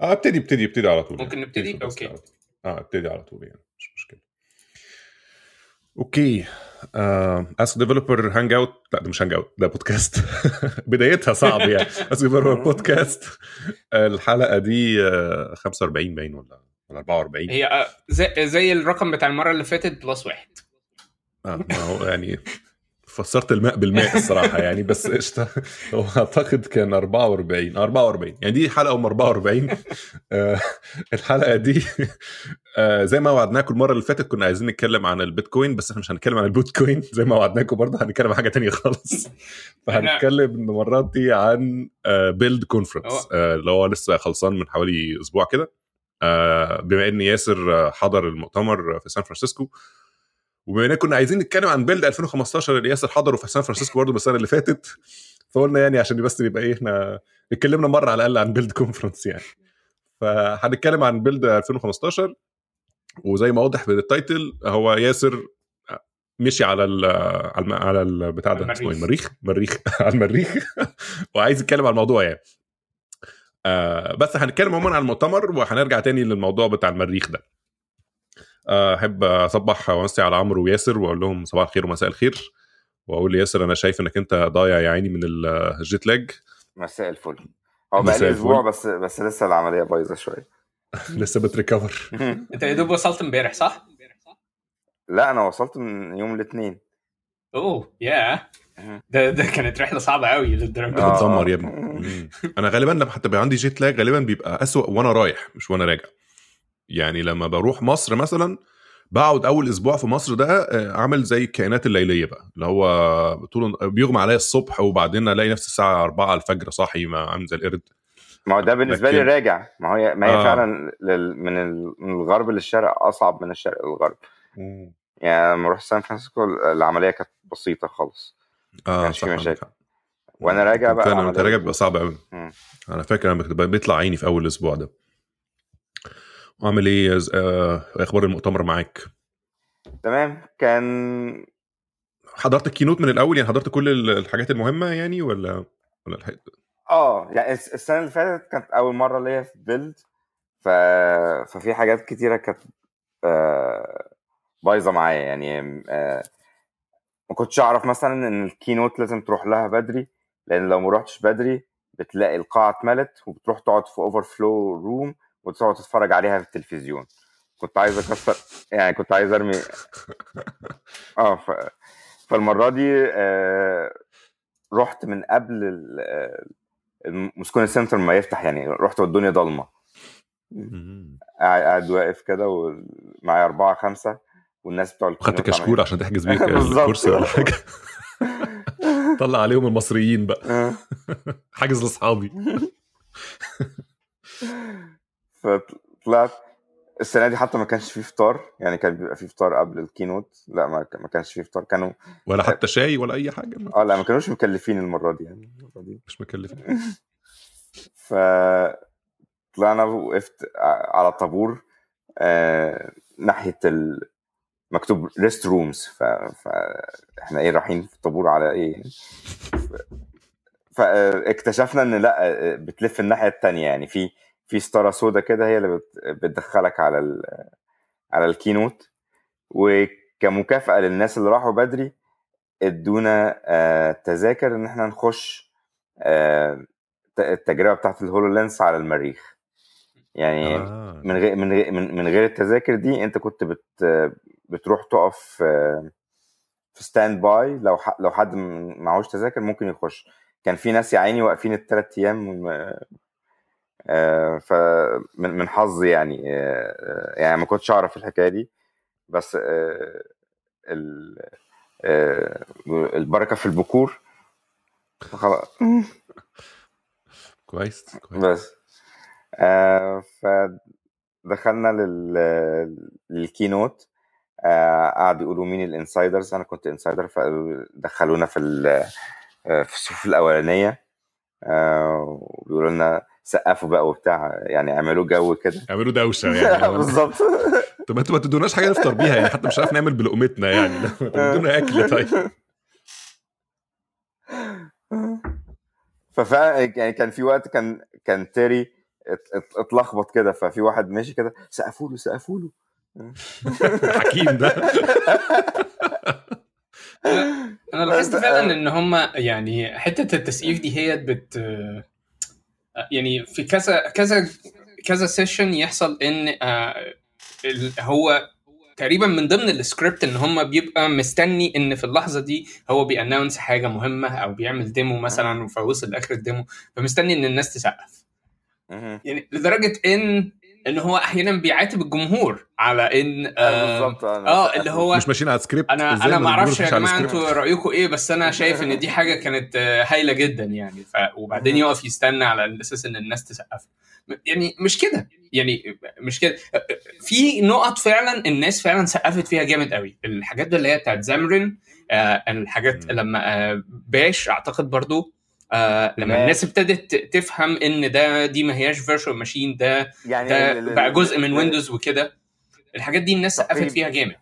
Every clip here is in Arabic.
آه ابتدي ابتدي ابتدي على طول ممكن نبتدي؟ على طول. آه ابتدي على طول يعني مش مشكلة. okay. اس developer hangout لا ده مش hangout ده بودكاست بدايتها صعب يعني. اس developer podcast الحلقة دي آه، 45 باين ولا ولا 44 هي آه، زي, زي الرقم بتاع المرة اللي فاتت plus واحد. آه ما هو يعني فسرت الماء بالماء الصراحة يعني بس قشطة. هو أعتقد كان 44 44 يعني دي حلقة أم 44 آه، الحلقة دي آه، زي ما وعدناكم المرة اللي فاتت كنا عايزين نتكلم عن البيتكوين بس إحنا مش هنتكلم عن البيتكوين. زي ما وعدناكم برضه هنتكلم عن حاجة تانية خالص. فهنتكلم المرات دي عن Build conference اللي هو لسه خلصان من حوالي أسبوع كده. آه، بما إن ياسر آه، حضر المؤتمر في سان فرانسيسكو وبما ان كنا عايزين نتكلم عن Build 2015 اللي ياسر حضره في سان فرانسيسكو برضه السنة اللي فاتت فقلنا يعني عشان بس يبقى إيه إحنا اتكلمنا مرة على الأقل عن Build conference يعني. فهنتكلم عن Build 2015 وزي ما واضح من ال title هو ياسر مشي على ال على الم- على البتاع ده اسمه إيه المريخ. مريخ على المريخ. وعايز يتكلم على الموضوع يعني. آه بس هنتكلم عموما عن المؤتمر وهنرجع تاني للموضوع بتاع المريخ ده. أحب أصبح وامسي على عمرو وياسر وأقول لهم صباح الخير ومساء الخير. وأقول لياسر أنا شايف إنك أنت ضايع يا عيني من الجيت لاج. مساء الفل. هو مساء بقى لي أسبوع. بس بس لسه العملية بايظة شوية. لسه بتريكفر. أنت يا دوب وصلت امبارح صح؟ لا أنا وصلت من يوم الاثنين أوه يا ده ده كانت رحلة صعبة قوي للدرجة دي. آه. بتدمر يا ابني. أنا غالبا لما حتى بيبقى عندي جيت لاج غالبا بيبقى أسوأ وأنا رايح مش وأنا راجع. يعني لما بروح مصر مثلا بقعد أول أسبوع في مصر ده آه، عامل زي الكائنات الليلية بقى اللي هو طول بيغمى عليا الصبح وبعدين ألاقي نفسي الساعة 4 الفجر صاحي ما عامل زي القرد. ما هو ده بالنسبة لي راجع. ما هي ما هي آه. فعلا لل... من, ال... من الغرب للشرق أصعب من الشرق للغرب. يعني لما رحت سان فرانسيسكو العملية كانت بسيطة خالص. آه كانش في صح عندك مشاكل. وأنا راجع بقى انت العملية راجع بيبقى صعب قوي مم. أنا فاكر أنا بيطلع عيني في أول أسبوع ده. وعامل إيه آه، أخبار المؤتمر معاك؟ تمام. كان حضرت ال keynote من الأول؟ يعني حضرت كل ال- الحاجات المهمة يعني ولا ولا الح... آه يعني الس- السنة اللي فاتت كانت أول مرة ليا في Build ف... ففي حاجات كتيرة كانت آه، بايظة معايا يعني آه، ما كنتش أعرف مثلا إن ال keynote لازم تروح لها بدري لأن لو ما روحتش بدري بتلاقي القاعة اتملت وبتروح تقعد في overflow room وتقعد تتفرج عليها في التلفزيون كنت عايز أكسر يعني كنت عايز أرمي آه ف... فالمرة دي آه، رحت من قبل ال- آه، Moscone Center ما يفتح يعني رحت والدنيا ضلمة. قاعد واقف كده ومعايا أربعة خمسة والناس بتوع خدت كشكول عشان تحجز بيه. الكرسي ولا حاجة طلع عليهم المصريين بقى آه. حاجز لأصحابي فطلعت السنة دي حتى ما كانش فيه فطار يعني كان بيبقى فيه فطار قبل الكينوت لا ما ما كانش فيه فطار كانوا ولا حتى شاي ولا أي حاجة. آه لا ما كانوش مكلفين المرة دي يعني المرة دي. مش مكلف ف طلعنا وقفت على طابور آه ناحية ال... مكتوب restrooms ف... فاحنا إيه رايحين في طابور على إيه فاكتشفنا إن لا آه، بتلف الناحية التانية يعني في في ستارة سودا كده هي اللي بت... بتدخلك على ال... على ال keynote. وكمكافأة للناس اللي راحوا بدري ادونا آه، تذاكر إن إحنا نخش آه، التجربة بتاعت ال HoloLens على المريخ. يعني آه. من غير من غير من غير التذاكر دي أنت كنت بت بتروح تقف آه، في standby لو لو حد معهوش تذاكر ممكن يخش. كان في ناس يا عيني واقفين الثلاث أيام فمن من حظي يعني آه، يعني ما كنتش أعرف الحكاية دي بس آه، ال- آه، البركة في البكور. خلاص. كويس كويس. بس. آه فدخلنا لل لل keynote. آه قعدوا يقولوا مين ال insiders. أنا كنت insider فدخلونا في ال- آه، في الصفوف الأولانية. آه وبيقولوا لنا سقفوا بقى وبتاع يعني اعملوا جو كده. اعملوا دوشة يعني. بالظبط. طب ما أنتوا ما تدوناش حاجة نفطر بيها يعني حتى مش عارف نعمل بلقمتنا يعني. تدونا أكل طيب. ففعلا يعني كان في وقت كان كان Terry ات- ات- اتلخبط كده ففي واحد ماشي كده سقفوا له سقفوا له. حكيم ده. أنا لاحظت فعلا إن هم يعني حتة التسقيف دي هي بت يعني في كذا كذا كذا session يحصل إن آه، هو تقريبا من ضمن السكريبت إن هم بيبقى مستني إن في اللحظة دي هو بي announce حاجة مهمة أو بيعمل demo مثلا فوصل لاخر ال demo فمستني إن الناس تسقف. يعني لدرجة إن إن هو أحيانا بيعاتب الجمهور على إن آه، آه, آه سقفوا. اللي هو مش ماشيين على سكريبت أنا أنا ما أعرفش يا جماعة؟ أنتوا رأيكم إيه بس أنا شايف إن دي حاجة كانت آه، هايلة جدا يعني ف... وبعدين. يقف يستنى على أساس إن الناس تسقف يعني مش كده يعني مش كده في نقط فعلا الناس فعلا سقفت فيها جامد قوي الحاجات اللي هي بتاعت زامرين آه الحاجات. لما آه Bash أعتقد برضو آه لما. الناس ابتدت تفهم إن ده دي ما هياش virtual machine ده يعني ده بقى جزء من Windows وكده الحاجات دي الناس سقفت. فيها جامد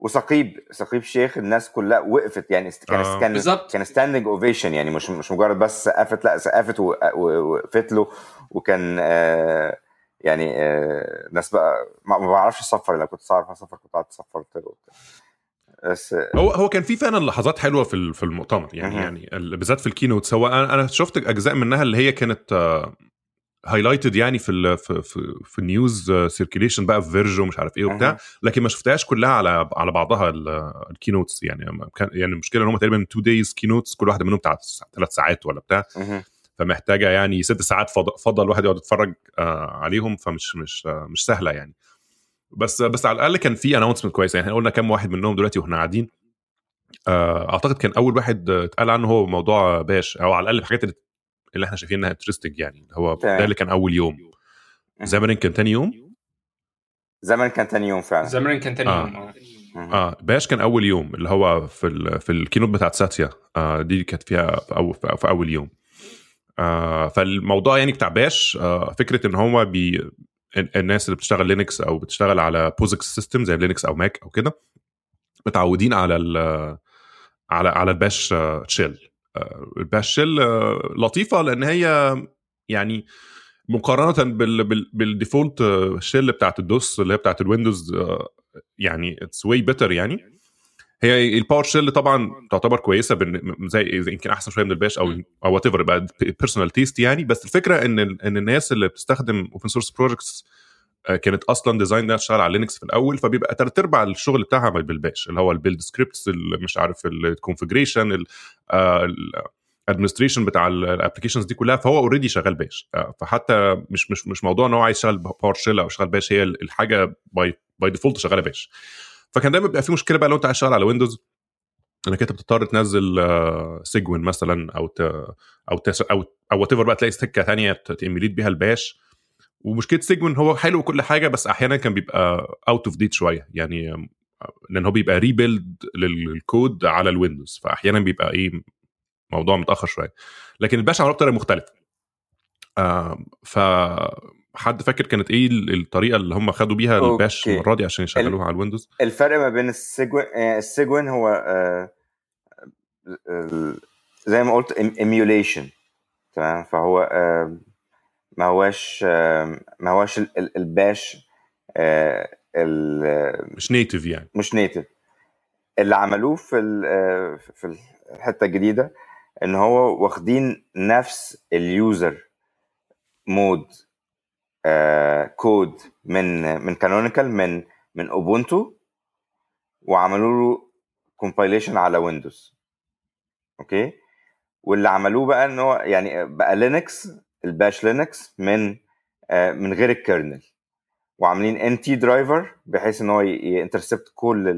وسقيب سقيب شيخ الناس كلها وقفت يعني كان آه. كان بالظبط كان standing ovation يعني مش مش مجرد بس سقفت لا سقفت و- و- وقفت له وكان آه يعني آه ناس بقى ما ما بعرفش أصفر لو كنت أعرف أصفر كنت قعدت صفرت. بس هو هو كان في فعلا لحظات حلوة في في المؤتمر يعني مهم. يعني ال- بالذات في ال keynotes هو أنا شفت أجزاء منها اللي هي كانت highlighted يعني في ال في في, في ال news circulation بقى في Verge و ومش عارف إيه وبتاع مهم. لكن ما شفتهاش كلها على على بعضها ال keynotes يعني كان يعني المشكلة إن هم تقريبا two days keynotes كل واحدة منهم بتاع ثلاث ساعات ولا بتاع مهم. فمحتاجة يعني ست ساعات فض- فضل الواحد يقعد يتفرج آه، عليهم فمش مش آه، مش سهلة يعني بس بس على الأقل كان في announcement كويسه يعني إحنا قلنا كام واحد منهم دلوقتي وإحنا قاعدين. آه، أعتقد كان أول واحد اتقال عنه هو موضوع Bash أو على الأقل الحاجات اللي, اللي إحنا شايفين انها interesting يعني هو. ده اللي كان أول يوم. Xamarin كان تاني يوم؟ Xamarin كان تاني يوم فعلا. Xamarin كان تاني آه. يوم آه. آه Bash كان أول يوم اللي هو في ال في ال keynote بتاعت ساتيا. آه دي كانت فيها في اول في أول يوم. آه فالموضوع يعني بتاع Bash آه فكرة إن هو بي الناس اللي بتشتغل Linux أو بتشتغل على POSIX system زي Linux أو Mac أو كده متعودين على ال على على ال Bash shell آه، ال Bash shell آه، لطيفة لأن هي يعني مقارنة بال بال بال default shell بتاعت ال DOS اللي هي بتاعت ال Windows آه، يعني it's way better يعني. هي ال PowerShell طبعا تعتبر كويسة بن- زي يمكن أحسن شوية من ال Bash أو أو whatever بقى personal taste يعني. بس الفكرة إن ال- إن الناس اللي بتستخدم open source projects كانت أصلا design انها تشتغل على Linux في الأول فبيبقى تلات أرباع الشغل بتاعها بال Bash اللي هو ال build scripts مش عارف ال configuration ال administration بتاع ال applications دي كلها فهو already شغال Bash آه، فحتى مش مش مش موضوع إن هو عايز يشتغل PowerShell أو يشتغل Bash هي الحاجة by by default شغالة Bash فكان دايما بيبقى في مشكلة بقى لو أنت عايز تشتغل على Windows إنك أنت بتضطر تنزل Cygwin مثلا أو ت أو تس أو أو what بقى تلاقي سكة ثانية ت emulate بيها ال Bash. ومشكلة Cygwin هو حلو وكل حاجة بس أحيانا كان بيبقى out of date شوية. يعني آم، لأن هو بيبقى rebuild لل code على ال Windows فاحيانا بيبقى إيه موضوع متأخر شوية. لكن ال Bash عملوه بطريقه مختلفه آم، ف حد فاكر كانت إيه الطريقة اللي هم خدوا بيها ال Bash okay. المرة دي عشان يشغلوها على ال Windows؟ الفرق ما بين ال Cygwin آه، ال Cygwin هو آه، زي ما قلت emulation تمام؟ فهو آه، ما هواش آه، ما هواش ال- ال- ال Bash ال- مش native يعني. مش native اللي عملوه في في الحتة الجديدة إن هو واخدين نفس ال user mode code من من Canonical من من Ubuntu وعملوا له compilation على Windows okay واللي عملوه بقى إن هو يعني بقى Linux ال Bash Linux من آه، من غير ال kernel وعاملين NT driver بحيث إن هو ي intercept كل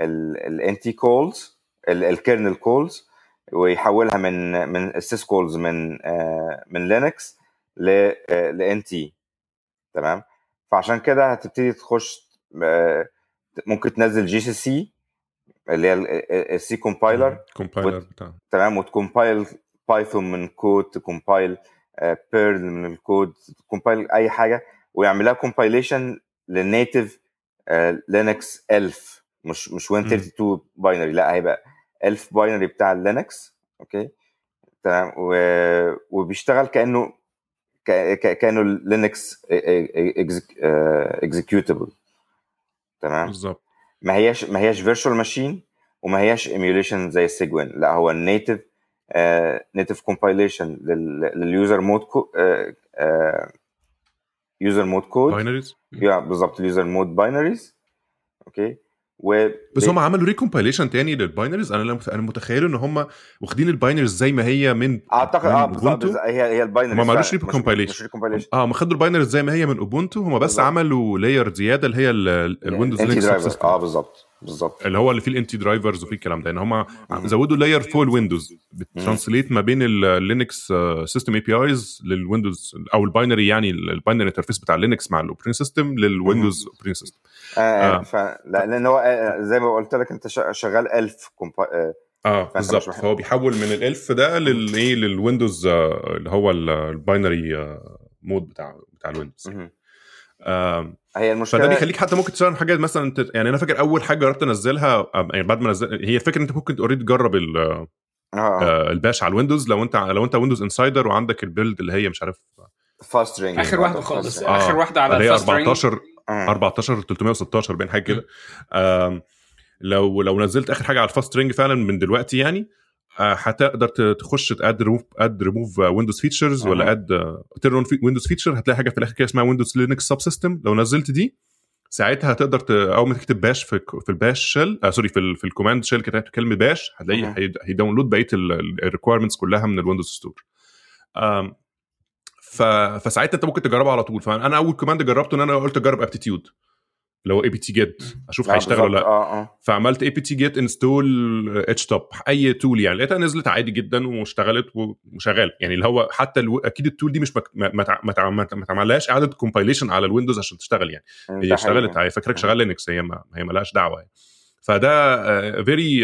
ال NT calls ال kernel calls ويحولها من من ال sys calls من آه، من Linux ل NT تمام؟ فعشان كده هتبتدي تخش آه، ممكن تنزل GCC اللي هي ال C compiler compiler وت- بتاع تمام؟ وت compile Python من code ت compile Perl من ال code ت compile أي حاجة ويعملها compilation لل native Linux ELF مش مش Win32 binary لا هيبقى ELF binary بتاع ال Linux okay؟ تمام. وبيشتغل كأنه كانوا Linux executable تمام؟ بالظبط. ما هياش ما هياش virtual machine وما هياش emulation زي ال Cygwin لا هو ال native native compilation لل user mode user mode code binaries يا بالظبط ال user mode binaries okay و بس هم عملوا recompilation تاني لل binaries. أنا لم- أنا متخيل إن هم واخدين ال binaries زي ما هي من أعتقد من آه بالظبط. هي هي ال binaries ما عملوش recompilation آه ما خدوا ال binaries زي ما هي من Ubuntu هم بس بالظبط. عملوا layer زيادة اللي هي ال Windows Linux آه بالظبط. بالظبط اللي هو اللي فيه ال NT drivers وفيه الكلام ده ان هم مم. زودوا layer فوق ال Windows ب translate ما بين ال Linux system APIs لل Windows أو ال binary يعني ال binary interface بتاع Linux مع ال operating system لل Windows operating system آه آه. آه. ف... لا لأن هو آه، زي ما قلت لك أنت شغال ELF compa... آه آه مش بالظبط. فهو بيحول من ال ELF ده للايه لل Windows آه، اللي هو ال- ال binary آه، mode بتاع بتاع ال Windows هي المشكلة فده بيخليك حتى ممكن تشتغل حاجات مثلا انت يعني أنا فاكر أول حاجة جربت أنزلها يعني بعد ما نزل هي الفكرة أنت ممكن already تجرب ال- آه آه. آه، ال Bash على ال Windows. لو أنت لو أنت Windows Insider وعندك ال build اللي هي مش عارف fast ring آخر واحدة خالص. آه، آخر واحدة على اللي هي ال fast ring 14 14 316 بين حاجة كده. لو لو نزلت آخر حاجة على ال fast ring فعلا من دلوقتي يعني آه، هتقدر ت- تخش تاد ريموف اد ريموف ويندوز فيتشرز ولا. add turn Windows feature هتلاقي حاجة في الآخر كده اسمها Windows Linux subsystem لو نزلت دي ساعتها هتقدر ت... أول ما تكتب bash في في ال bash shell آه sorry في ال... في ال command shell كتبت كلمه bash هتلاقي. هي- هي download بقية ال requirements كلها من ال Windows Store ف... فساعتها انت ممكن تجربها على طول فأنا أول command جربته إن أنا قلت أجرب aptitude اللي هو apt-get أشوف هيشتغل ولا لأ. آه آه. فعملت اي بي تي جيت انستول اتش توب أي تول يعني. لقيتها نزلت عادي جدا واشتغلت وشغال. يعني اللي هو حتى ألو... أكيد ال tool دي مش مك... ما ما ما تع- ما تع- ما تعملهاش إعادة compilation على ال Windows عشان تشتغل يعني. هي اشتغلت. هي فاكرك شغال Linux هي ما هي مالهاش دعوة يعني. فده very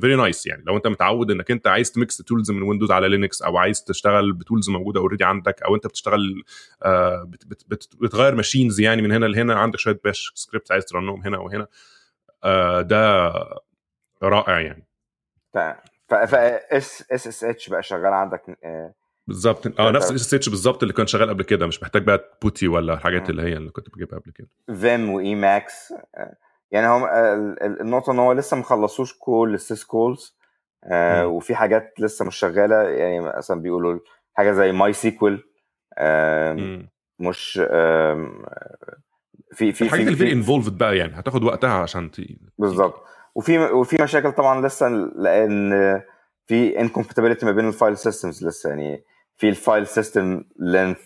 very nice يعني. لو انت متعود انك انت عايز ت mix tools من Windows على Linux أو عايز تشتغل ب tools موجودة already عندك أو انت بتشتغل آه، بت بت بت بتغير machines يعني من هنا لهنا عندك شوية bash script عايز ت run هم هنا وهنا آه، ده رائع يعني. ف ف SSH بقى شغال عندك آه، بالظبط. آه نفس ال SSH بالظبط اللي كان شغال قبل كده مش محتاج بقى PuTTY ولا الحاجات. اللي هي اللي كنت بجيبها قبل كده. Vim و Emacs آه، يعني هم آه، ال- ال- النقطة إن هو لسه ما خلصوش كل ال sys calls آه،. وفي حاجات لسه مش شغالة يعني مثلا بيقولوا حاجة زي MySQL مم. مش في في الحاجات في, اللي في involved بقى يعني هتاخد وقتها عشان. بالظبط وفي وفي مشاكل طبعا لسه لأن في incompatibility ما بين ال file systems لسه يعني في ال file system length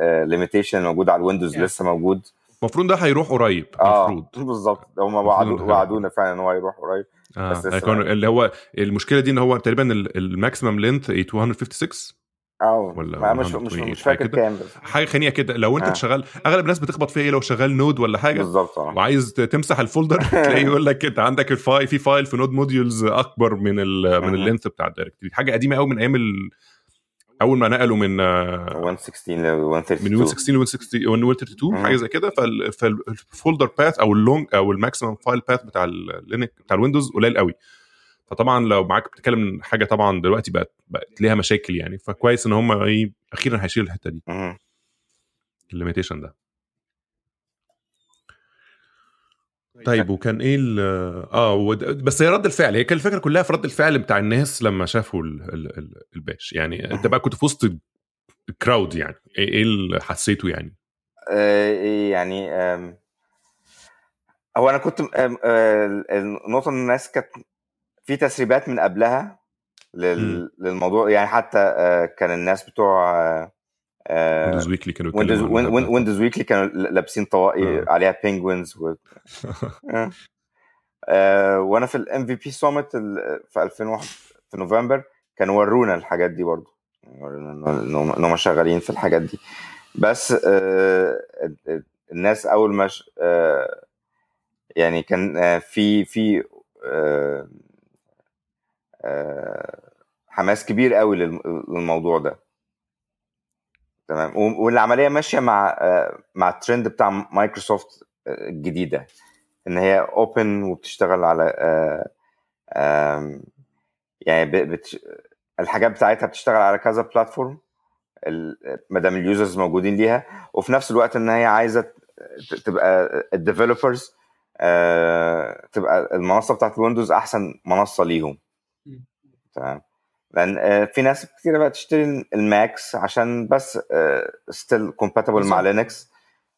limitation موجود على ال Windows Yeah. لسه موجود المفروض ده هيروح قريب آه المفروض بالظبط هم وعدونا فعلا إن هو هيروح قريب آه بس لسه هيكون بقى. اللي هو المشكلة دي إن هو تقريبا ال maximum length 256 آه ولا ما مش 128 مش مش فاكر كده. كام حاجة خنيقة كده لو أنت آه. شغال أغلب الناس بتخبط فيها إيه لو شغال Node ولا حاجة بالظبط آه وعايز تمسح ال folder تلاقيه يقول لك أنت عندك ال file في file في node modules أكبر من ال من. ال length بتاع ال directory حاجة قديمة قوي من أيام. أول ما نقلوا من آه، 116 ل 132 من Win 16 ل 162 Win 32 مهم. حاجة زي كده. فال- فال folder path أو ال long أو ال maximum file path بتاع ال link بتاع ال Windows قليل قوي. فطبعا لو معاك بتتكلم حاجة طبعا دلوقتي بقت بقت ليها مشاكل يعني. فكويس إن هم إيه أخيرا هيشيلوا الحتة دي. الليميتيشن ده. طيب وكان إيه ال آه ود- بس هي رد الفعل هي كان الفكرة كلها في رد الفعل بتاع الناس لما شافوا ال ال ال الباش. يعني أنت بقى كنت في وسط الكراود يعني إيه إيه اللي حسيته يعني؟ آه، يعني آم، هو أنا كنت آه، النقطة إن الناس كانت في تسريبات من قبلها لل... للموضوع يعني حتى آه، كان الناس بتوع Windows Weekly كانوا Windows. Windows Weekly كانوا لابسين طواقي آه. عليها penguins و... آه. آه، وأنا في ال MVP Summit في 2001 في نوفمبر كانوا ورونا الحاجات دي برضو ورونا إن هم- شغالين في الحاجات دي بس آه، الناس أول ما آه، يعني كان آه، في في آه، آه، حماس كبير قوي للم- للموضوع ده تمام. والعملية ماشية مع مع الترند بتاع مايكروسوفت الجديدة إن هي open وبتشتغل على يعني بت... الحاجات بتاعتها بتشتغل على كذا platform ما دام ال users موجودين ليها وفي نفس الوقت إن هي عايزة تبقى ال developers تبقى المنصة بتاعت ال Windows أحسن منصة ليهم. تمام. لأن آه، في ناس كتير بقى تشتري ال Macs عشان بس still compatible مع Linux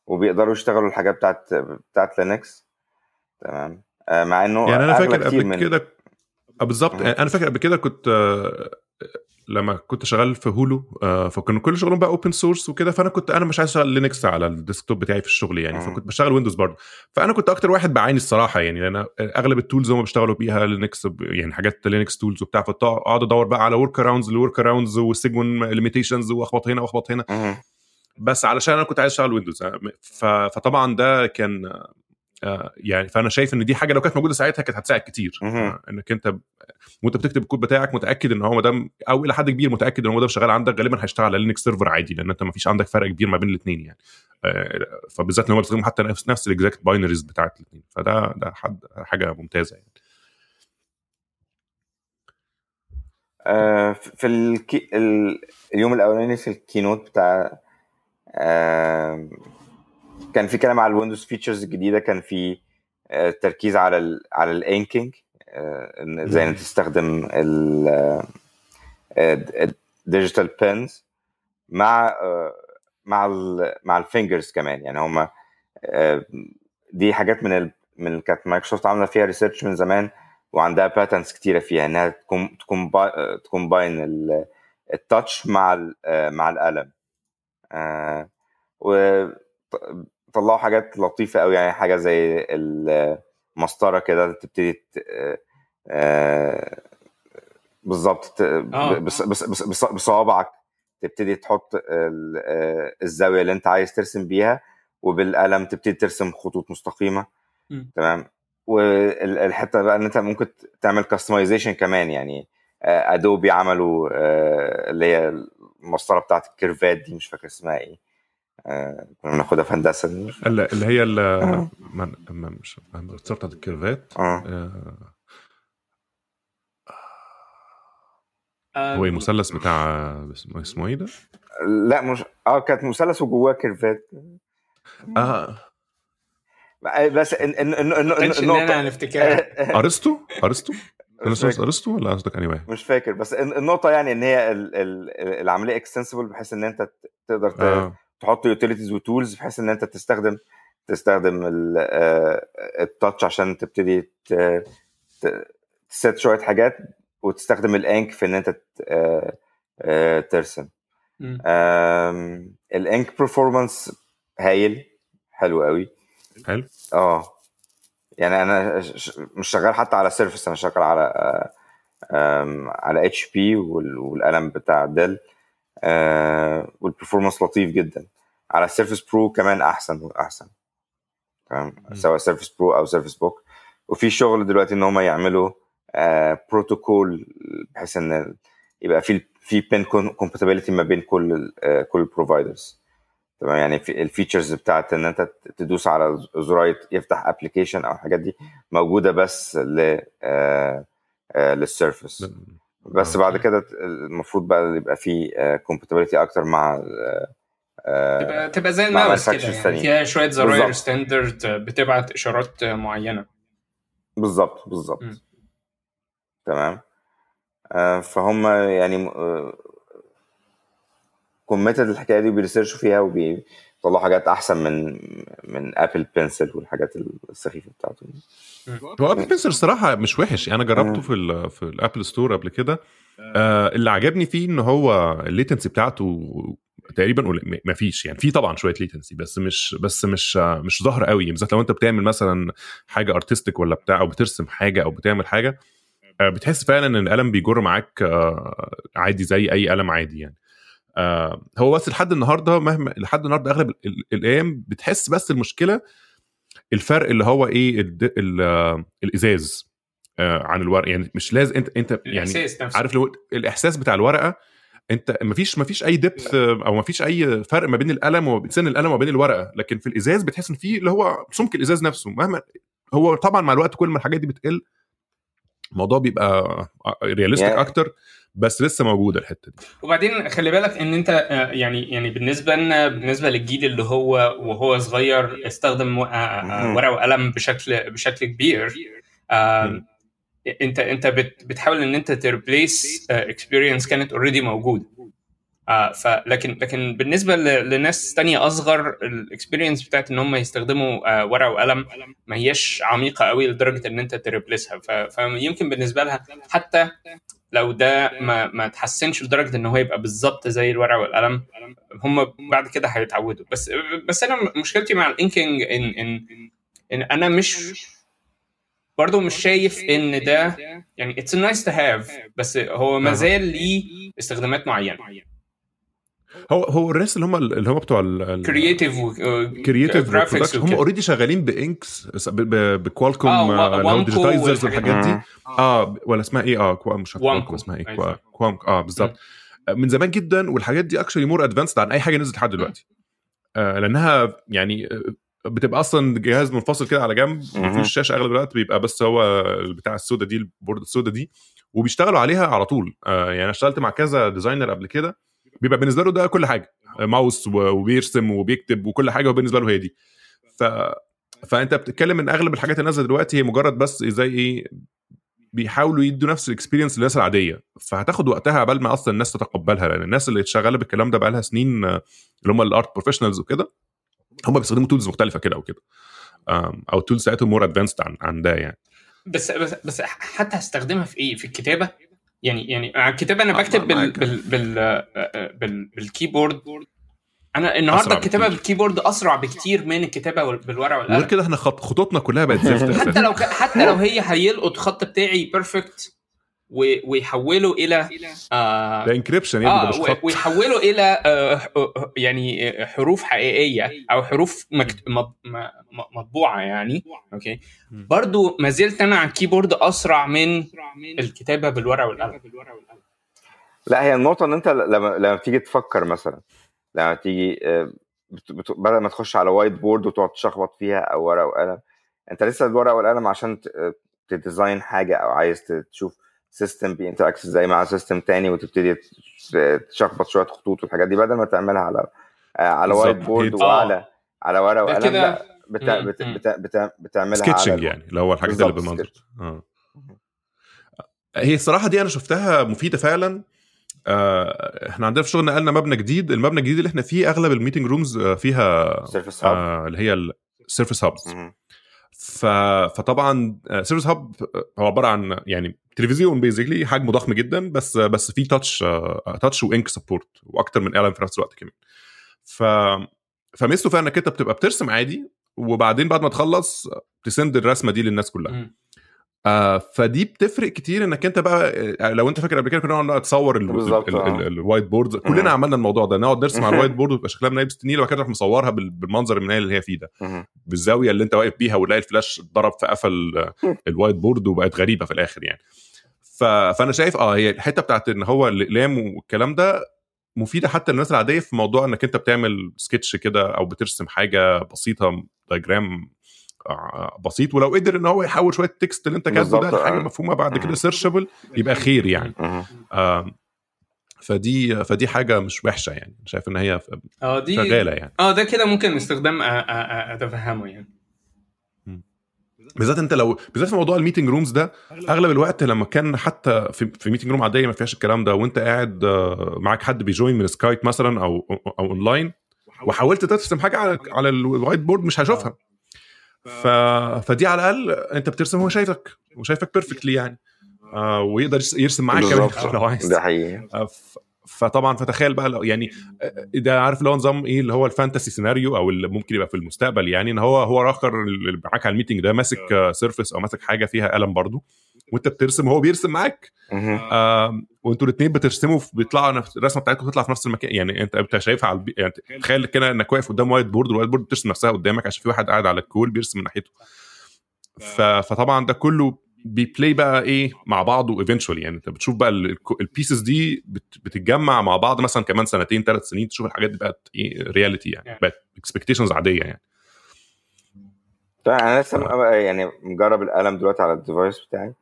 وبيقدروا يشتغلوا الحاجات بتاعت بتاعت Linux. تمام. مع إنه يعني أنا فاكر قبل كده بالظبط. أنا فاكر قبل كده كنت لما كنت شغال في هولو آه فكانوا كل شغلهم بقى open source وكده فأنا كنت أنا مش عايز أشتغل Linux على ال desktop بتاعي في الشغل يعني. فكنت بشتغل Windows برضه فأنا كنت أكتر واحد بعاني الصراحة يعني لأن أغلب ال tools هم بيشتغلوا بيها Linux يعني حاجات Linux tools وبتاع فأقعد أدور بقى على workarounds ال workarounds والسيجمون limitations وأخبط هنا وأخبط هنا. بس علشان أنا كنت عايز أشتغل Windows فطبعا ده كان يعني فأنا شايف إن دي حاجة لو كانت موجودة ساعتها كانت هتساعد كتير. آه، إنك أنت وأنت بتكتب الكود بتاعك متأكد إن هو دام أو إلى حد كبير متأكد إن هو ده شغال عندك غالبا هيشتغل على Linux server عادي لأن أنت ما فيش عندك فرق كبير ما بين الاثنين يعني. آه، فبالذات إن هو بيستخدموا حتى نفس نفس ال exact binaries بتاعت الاثنين فده ده حد حاجة ممتازة يعني. في الكي... اليوم الأولاني في ال keynote بتاع كان في كلام على ال Windows features الجديدة كان في آه، تركيز على ال على ال inking آه، إزاي انت تستخدم ال digital pens مع آه، مع ال مع ال fingers كمان. يعني هما دي حاجات من ال من كانت مايكروسوفت عاملة فيها research من زمان وعندها patterns كتيرة فيها إنها تكون تكون تكومباين التاتش مع مع القلم. طلعوا حاجات لطيفة قوي يعني حاجة زي المسطرة كده تبتدي آه، بالظبط آه. بصوابعك تبتدي تحط آه، الزاوية اللي أنت عايز ترسم بيها وبالقلم تبتدي ترسم خطوط مستقيمة. تمام؟ والحتة بقى إن أنت ممكن تعمل customization كمان يعني Adobe عملوا اللي هي المسطرة بتاعت ال curve ات دي مش فاكر اسمها إيه. آه، كنا بناخدها في هندسة اللي هي آه. مش بتاعت ال curve ات آه. آه. هو المثلث بتاع اسمه إيه ده؟ لا مش آه كانت مثلث وجواه curve ات آه بس ان ان ان ان النقطه هنفتكرها أرسطو أرسطو أرسطو ولا قصدك اني؟ مش فاكر بس النقطة يعني إن هي العملية اكستنسبل بحيث إن أنت تقدر آه. تحط يوتيليتيز وتولز بحيث إن أنت تستخدم تستخدم التاتش آه، عشان تبتدي تسيت شوية حاجات وتستخدم الانك في إن أنت آه، آه، ترسم. ال ink performance هايل حلو قوي. حلو. آه. يعني أنا مش شغال حتى على سيرفس أنا شغال على على اتش بي والقلم بتاع ديل آه وال performance لطيف جدا. على السيرفس برو كمان أحسن وأحسن. تمام؟ سواء سيرفس برو أو سيرفس بوك. وفي شغل دلوقتي إن هم يعملوا آه بروتوكول بحيث إن يبقى في في بين compatibility ما بين كل آه كل ال providers تمام؟ يعني في ال features بتاعت إن أنت تدوس على زراير يفتح application أو الحاجات دي موجودة بس ل آه آه للسيرفس بس بعد كده المفروض بقى يبقى في compatibility أكتر مع تبقى تبقى زي الماوس كده يعني فيها شوية زراير standard بتبعت إشارات معينة. بالظبط بالظبط. تمام. آه فهم يعني committed الحكاية دي وبي research وا فيها وبيطلعوا حاجات أحسن من من ابل بنسل والحاجات السخيفة بتاعته. هو ابل بنسل الصراحه مش وحش. يعني أنا جربته في ال في الابل ستور قبل كده. آه اللي عجبني فيه إن هو ال latency بتاعته تقريبا ما فيش. يعني في طبعا شوية latency بس مش بس مش مش ظاهر قوي. بالذات لو أنت بتعمل مثلا حاجة ارتستيك ولا بتاع أو بترسم حاجة أو بتعمل حاجة آه، بتحس فعلا إن القلم بيجر معاك آه، عادي زي أي قلم عادي يعني. آه، هو بس لحد النهارده مهما لحد النهارده أغلب الأيام بتحس بس المشكلة الفرق اللي هو إيه الإزاز عن الورق. يعني مش لازم انت أنت يعني عارف لو الإحساس بتاع الورقة أنت مفيش مفيش أي دبث أو مفيش أي فرق ما بين القلم وسن القلم وما بين الورقة. لكن في الإزاز بتحس إن في اللي هو سمك الإزاز نفسه. مهما هو طبعا مع الوقت كل ما الحاجات دي بتقل الموضوع بيبقى realistic يعني- أكتر بس لسه موجوده الحتة دي وبعدين خلي بالك إن أنت يعني يعني بالنسبة لنا بالنسبة للجيل اللي هو وهو صغير استخدم. ورقة وقلم بشكل بشكل كبير. أنت أنت بت- بتحاول إن أنت ت replace experience كانت already موجودة آه فلكن لكن بالنسبة لناس تانية أصغر ال experience بتاعت إن هم يستخدموا آه ورقة وقلم ما هياش عميقة قوي لدرجة إن أنت ت replace ها ف- فيمكن بالنسبة لها حتى لو ده ما ما تحسنش لدرجة إن هو يبقى بالظبط زي الورقة والقلم هم بعد كده هيتعودوا بس بس أنا مشكلتي مع ال inking ان ان إن أنا مش برضه مش شايف إن ده يعني it's nice to have بس هو ما. زال ليه استخدامات معينة هو هو الناس اللي هم اللي هم بتوع creative creative production هم already شغالين بانكس ب Wacom آه، وا- اللي هو digitizers والحاجات دي. آه ولا اسمها إيه؟ آه مش. Wacom اسمها إيه؟ أيوة. Wacom آه بالظبط. من زمان جدا والحاجات دي actually more advanced عن أي حاجة نزلت لحد دلوقتي. آه لأنها يعني آه، بتبقى أصلا جهاز منفصل كده على جنب. مفيش شاشة أغلب الوقت بيبقى بس هو بتاع السودا دي ال board السودا دي وبيشتغلوا عليها على طول. آه يعني اشتغلت مع كذا designer قبل كده. بيبقى بالنسبة له ده كل حاجة. ماوس وبيرسم وبيكتب وكل حاجة هو بالنسبة له هي دي. ف فأنت بتتكلم إن أغلب الحاجات اللي نازلة دلوقتي هي مجرد بس زي إيه بيحاولوا يدوا نفس ال experience للناس العادية. فهتاخد وقتها قبل ما أصلا الناس تتقبلها لأن الناس اللي شغالة بالكلام ده بقالها سنين اللي هم ال art professionals وكده هم بيستخدموا tools مختلفة كده أو كده. أو ال tools بتاعتهم more advanced عن عن ده يعني. بس بس بس حتى هستخدمها في إيه؟ في الكتابة؟ يعني يعني على الكتابه أنا آه، بكتب بال. بال بال آه، بال بال keyboard أنا النهارده الكتابة. بال keyboard أسرع بكتير من الكتابة بالورقة والقلم كده إحنا خط خطوطنا كلها بقت زفت حتى لو ك- حتى لو هي هيلقط خط بتاعي perfect ويحوله إلى آه ده encryption آه خط. ويحوله إلى آه آه، يعني آه، حروف حقيقية أو حروف مكت... مطبوعة يعني okay. برضو ما زلت أنا على ال keyboard أسرع من الكتابة بالورقة والقلم. لا هي النقطة إن أنت لما لما تيجي تفكر مثلا لما تيجي آه، بدل ما تخش على whiteboard وتقعد تشخبط فيها أو ورقة وقلم أنت لسه الورقة والقلم عشان ت- آه، ت design حاجة أو عايز ت- تشوف system بي interact إزاي مع system تاني وتبتدي تشخبط شوية خطوط والحاجات دي بدل ما تعملها على آه، على white. board وعلى على ورقة ده وقلم كده- لا بتا مم، بت مم. بتا بتا بتعملها sketching على يعني اللي هو الحاجات اللي بالمنظر. آه. هي الصراحة دي أنا شفتها مفيدة فعلا. آه إحنا عندنا في شغل نقلنا مبنى جديد. المبنى الجديد اللي إحنا فيه أغلب ال meeting rooms آه، فيها Surface Hub آه اللي هي ال Surface Hubs ف... فطبعا Surface Hub هو عبارة عن يعني تلفزيون basically حجمه ضخم جدا بس بس فيه touch touch و ink support وأكتر من قلم في نفس الوقت كمان ف فميزته فيها إنك أنت بتبقى بترسم عادي وبعدين بعد ما تخلص ت send الرسمة دي للناس كلها مم. آه فدي بتفرق كتير إنك أنت بقى آه، لو أنت فاكر قبل كده كنا نقعد نتصور آه. ال- ال whiteboard كلنا مم. عملنا الموضوع ده نقعد نرسم على ال whiteboard ويبقى شكلها منيل بستين نيلة وبعد كده نروح مصورها بال- بالمنظر المنيل اللي هي فيه ده. بالزاوية اللي أنت واقف بيها وتلاقي الفلاش ضرب في قفل آه، ال whiteboard وبقت غريبة في الآخر يعني ف... فأنا شايف آه هي الحتة بتاعت إن هو الاقلام والكلام ده مفيدة حتى للناس العادية في موضوع إنك أنت بتعمل سكتش كده أو بترسم حاجة بسيطة diagram آه، بسيط ولو قدر إن هو يحول شوية ال text اللي أنت كاتبه ده لحاجة آه. مفهومة بعد كده. searchable يبقى خير يعني. فدي فدي حاجة مش وحشة يعني. شايف إن هي آه دي شغالة يعني. آه ده كده ممكن استخدام أتفهمه يعني. بالذات أنت لو بالذات في موضوع ال meeting rooms ده أغلب الوقت لما كان حتى في في meeting room عادية ما فيهاش الكلام ده وأنت قاعد آه، معاك حد بي join من Skype مثلا أو أو اونلاين وحاولت ترسم حاجة على على ال whiteboard مش هيشوفها. ف... فدي على الأقل أنت بترسم هو شايفك وشايفك perfectly يعني. آه ويقدر يرس- يرسم معاك كمان. لو عايز. ده حقيقي. آه، ف- فطبعا فتخيل بقى لو يعني آه، ده عارف اللي هو نظام إيه اللي هو ال fantasy scenario أو اللي ممكن يبقى في المستقبل يعني إن هو هو اخر اللي معاك على ال meeting ده ماسك Surface أو ماسك حاجة فيها قلم برضو. وانت بترسم وهو بيرسم معاك. آم، وانتوا الاثنين بترسموا بيطلعوا نفس الرسمة بتاعتكم تطلع في نفس المكان. يعني انت انت شايفها على البي... يعني تخيل. كده انك واقف قدام whiteboard وال whiteboard بترسم نفسها قدامك عشان في واحد قاعد على ال call بيرسم من ناحيته. ف... فطبعا ده كله بي play بقى إيه مع بعضه eventually يعني انت بتشوف بقى ال pieces دي بت... بتتجمع مع بعض مثلا كمان سنتين ثلاث سنين تشوف الحاجات دي بقت إيه reality يعني. بقت expectations عادية يعني. طيب أنا لسه يعني مجرب القلم دلوقتي على ال device بتاعي.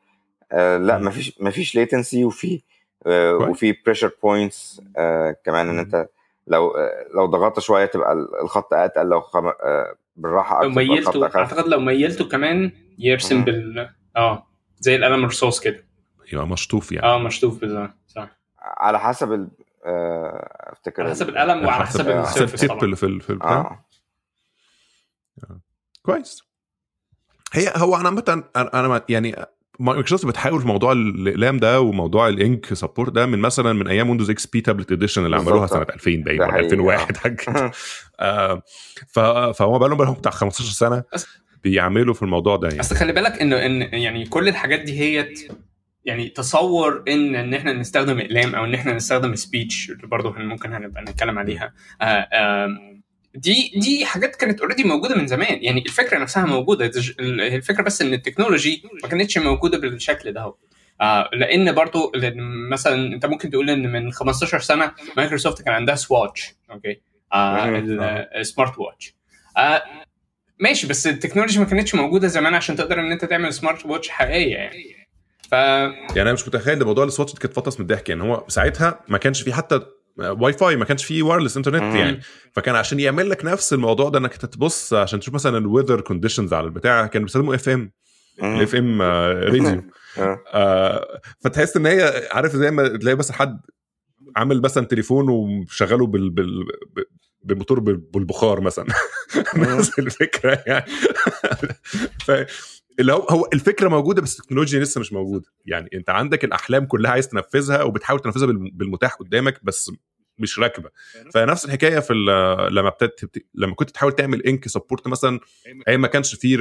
آه لا مم. مفيش مفيش latency وفي آه. وفي pressure points آه كمان إن. أنت لو آه لو ضغطت شوية تبقى الخط أتقل لو خم... آه بالراحة لو أكتر الخط ميلته أعتقد لو ميلته كمان يرسم مم. بال آه زي القلم الرصاص كده يبقى مشطوف يعني آه مشطوف بالظبط صح على حسب ال... آه أفتكر على حسب القلم وعلى حسب آه. حسب ال surface ال tip طبعا اللي في ال- في البتاع آه كويس هي هو أنا عامة أنا أنا ما- يعني مايكروسوفت بتحاول في موضوع الأقلام ده وموضوع ال ink support ده من مثلا من أيام Windows XP Tablet Edition اللي عملوها. سنة 2000 باين ولا حقيقي، 2001 حاجة كده. آه، ف- فهو بقى لهم بتاع 15 سنة بيعملوا في الموضوع ده يعني. أصل خلي بالك انه إن يعني كل الحاجات دي هي يعني تصور إن إن إحنا نستخدم أقلام أو إن إحنا نستخدم speech اللي برضه ممكن هنبقى نتكلم عليها. آه، آم، دي دي حاجات كانت already موجودة من زمان. يعني الفكرة نفسها موجودة. الفكرة بس إن ال technology ما كانتش موجودة بالشكل ده هو. آه لأن برضو لأن مثلا أنت ممكن تقول إن من 15 سنة مايكروسوفت كان عندها سواتش okay آه مهم. ال smart watch آه ماشي بس ال technology ما كانتش موجودة زمان عشان تقدر إن أنت تعمل smart watch حقيقية يعني. ف يعني أنا مش متخيل إن موضوع السواتش كانت فطس من الضحك. يعني هو ساعتها ما كانش في حتى واي فاي ما كانش فيه wireless internet مم. يعني. فكان عشان يعمل لك نفس الموضوع ده إنك تبص عشان تشوف مثلا ال weather conditions على البتاع كانوا بيستخدموا FM ال FM radio فتحس إن هي عارف زي ما تلاقي بس حد عامل مثلا تليفون وشغله بال بال بالموتور بال- بالبخار مثلا. نفس الفكرة يعني. ف اللي هو هو الفكرة موجودة بس التكنولوجيا لسه مش موجودة. يعني أنت عندك الأحلام كلها عايز تنفذها وبتحاول تنفذها بالم- بالمتاح قدامك بس مش راكبة. فنفس الحكاية في ال- لما ابتدت لما كنت تحاول تعمل ink support مثلا أي ما كانش فيه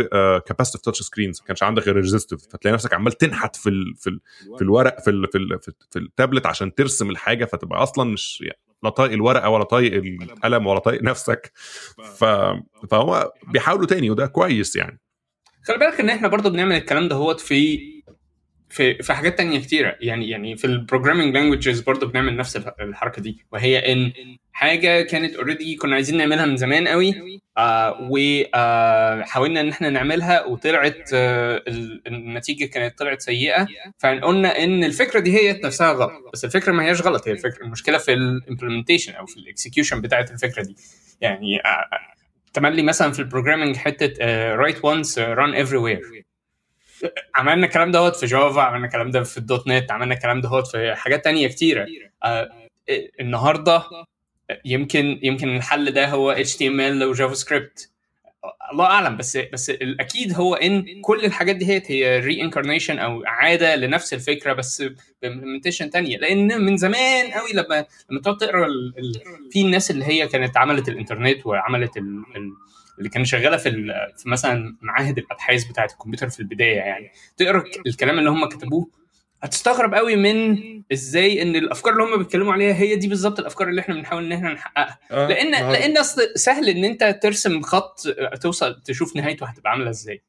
capacitive touch screens ما كانش عندك غير resistive فتلاقي نفسك عمال تنحت في ال في ال في الورق في ال في, ال في, في التابلت عشان ترسم الحاجة فتبقى أصلا مش يعني لا طايق الورقة ولا طايق القلم. ولا طايق نفسك. ف فهو بيحاولوا تاني وده كويس يعني. خلي بالك إن إحنا برضو بنعمل الكلام ده هوت في في في حاجات تانية كتيرة. يعني يعني في ال programming languages برضو بنعمل نفس الح- الحركة دي. وهي إن حاجة كانت already كنا عايزين نعملها من زمان قوي آه وحاولنا إن إحنا نعملها وطلعت آه ال- النتيجة كانت طلعت سيئة. فقلنا إن الفكرة دي هي نفسها غلط. بس الفكرة ما هياش غلط. هي الفكرة المشكلة في ال implementation أو في ال execution بتاعت الفكرة دي. يعني آه تملي مثلا في ال programming حتة write once run everywhere عملنا الكلام دوت في Java عملنا الكلام ده في ال .NET عملنا الكلام دوت في حاجات تانية كتيرة آه، النهارده يمكن يمكن الحل ده هو إل و JavaScript الله أعلم بس بس الأكيد هو إن كل الحاجات دي هي reincarnation أو إعادة لنفس الفكرة بس ب implementation تانية لأن من زمان قوي لما لما تقعد تقرأ. ال... في الناس اللي هي كانت عملت الإنترنت وعملت ال... ال... اللي كانت شغالة في. في مثلا معاهد الأبحاث بتاعة الكمبيوتر في البداية يعني. تقرأ الكلام اللي هم كتبوه هتستغرب قوي من إزاي إن الأفكار اللي هم بيتكلموا عليها هي دي بالظبط الأفكار اللي إحنا بنحاول إن إحنا نحققها. لأن لأن أصل سهل إن أنت ترسم خط توصل تشوف نهايته هتبقى عاملة إزاي.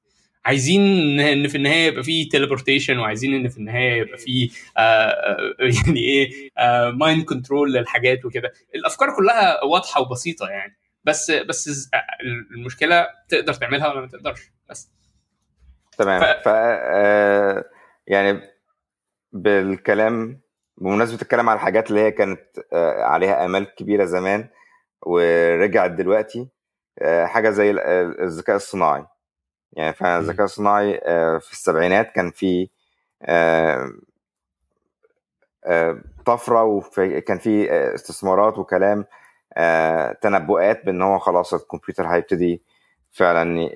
عايزين إن في النهاية يبقى فيه teleportation وعايزين إن في النهاية يبقى فيه آه يعني إيه mind control للحاجات وكده. الأفكار كلها واضحة وبسيطة يعني. بس بس المشكلة تقدر تعملها ولا ما تقدرش بس. تمام. ف, ف... آه يعني بالكلام بمناسبة الكلام على الحاجات اللي هي كانت آه عليها آمال كبيرة زمان ورجعت دلوقتي آه حاجة زي الذكاء الصناعي. يعني فعلا الذكاء الصناعي في السبعينات كان في طفرة وكان في استثمارات وكلام تنبؤات بإن هو خلاص الكمبيوتر هيبتدي فعلا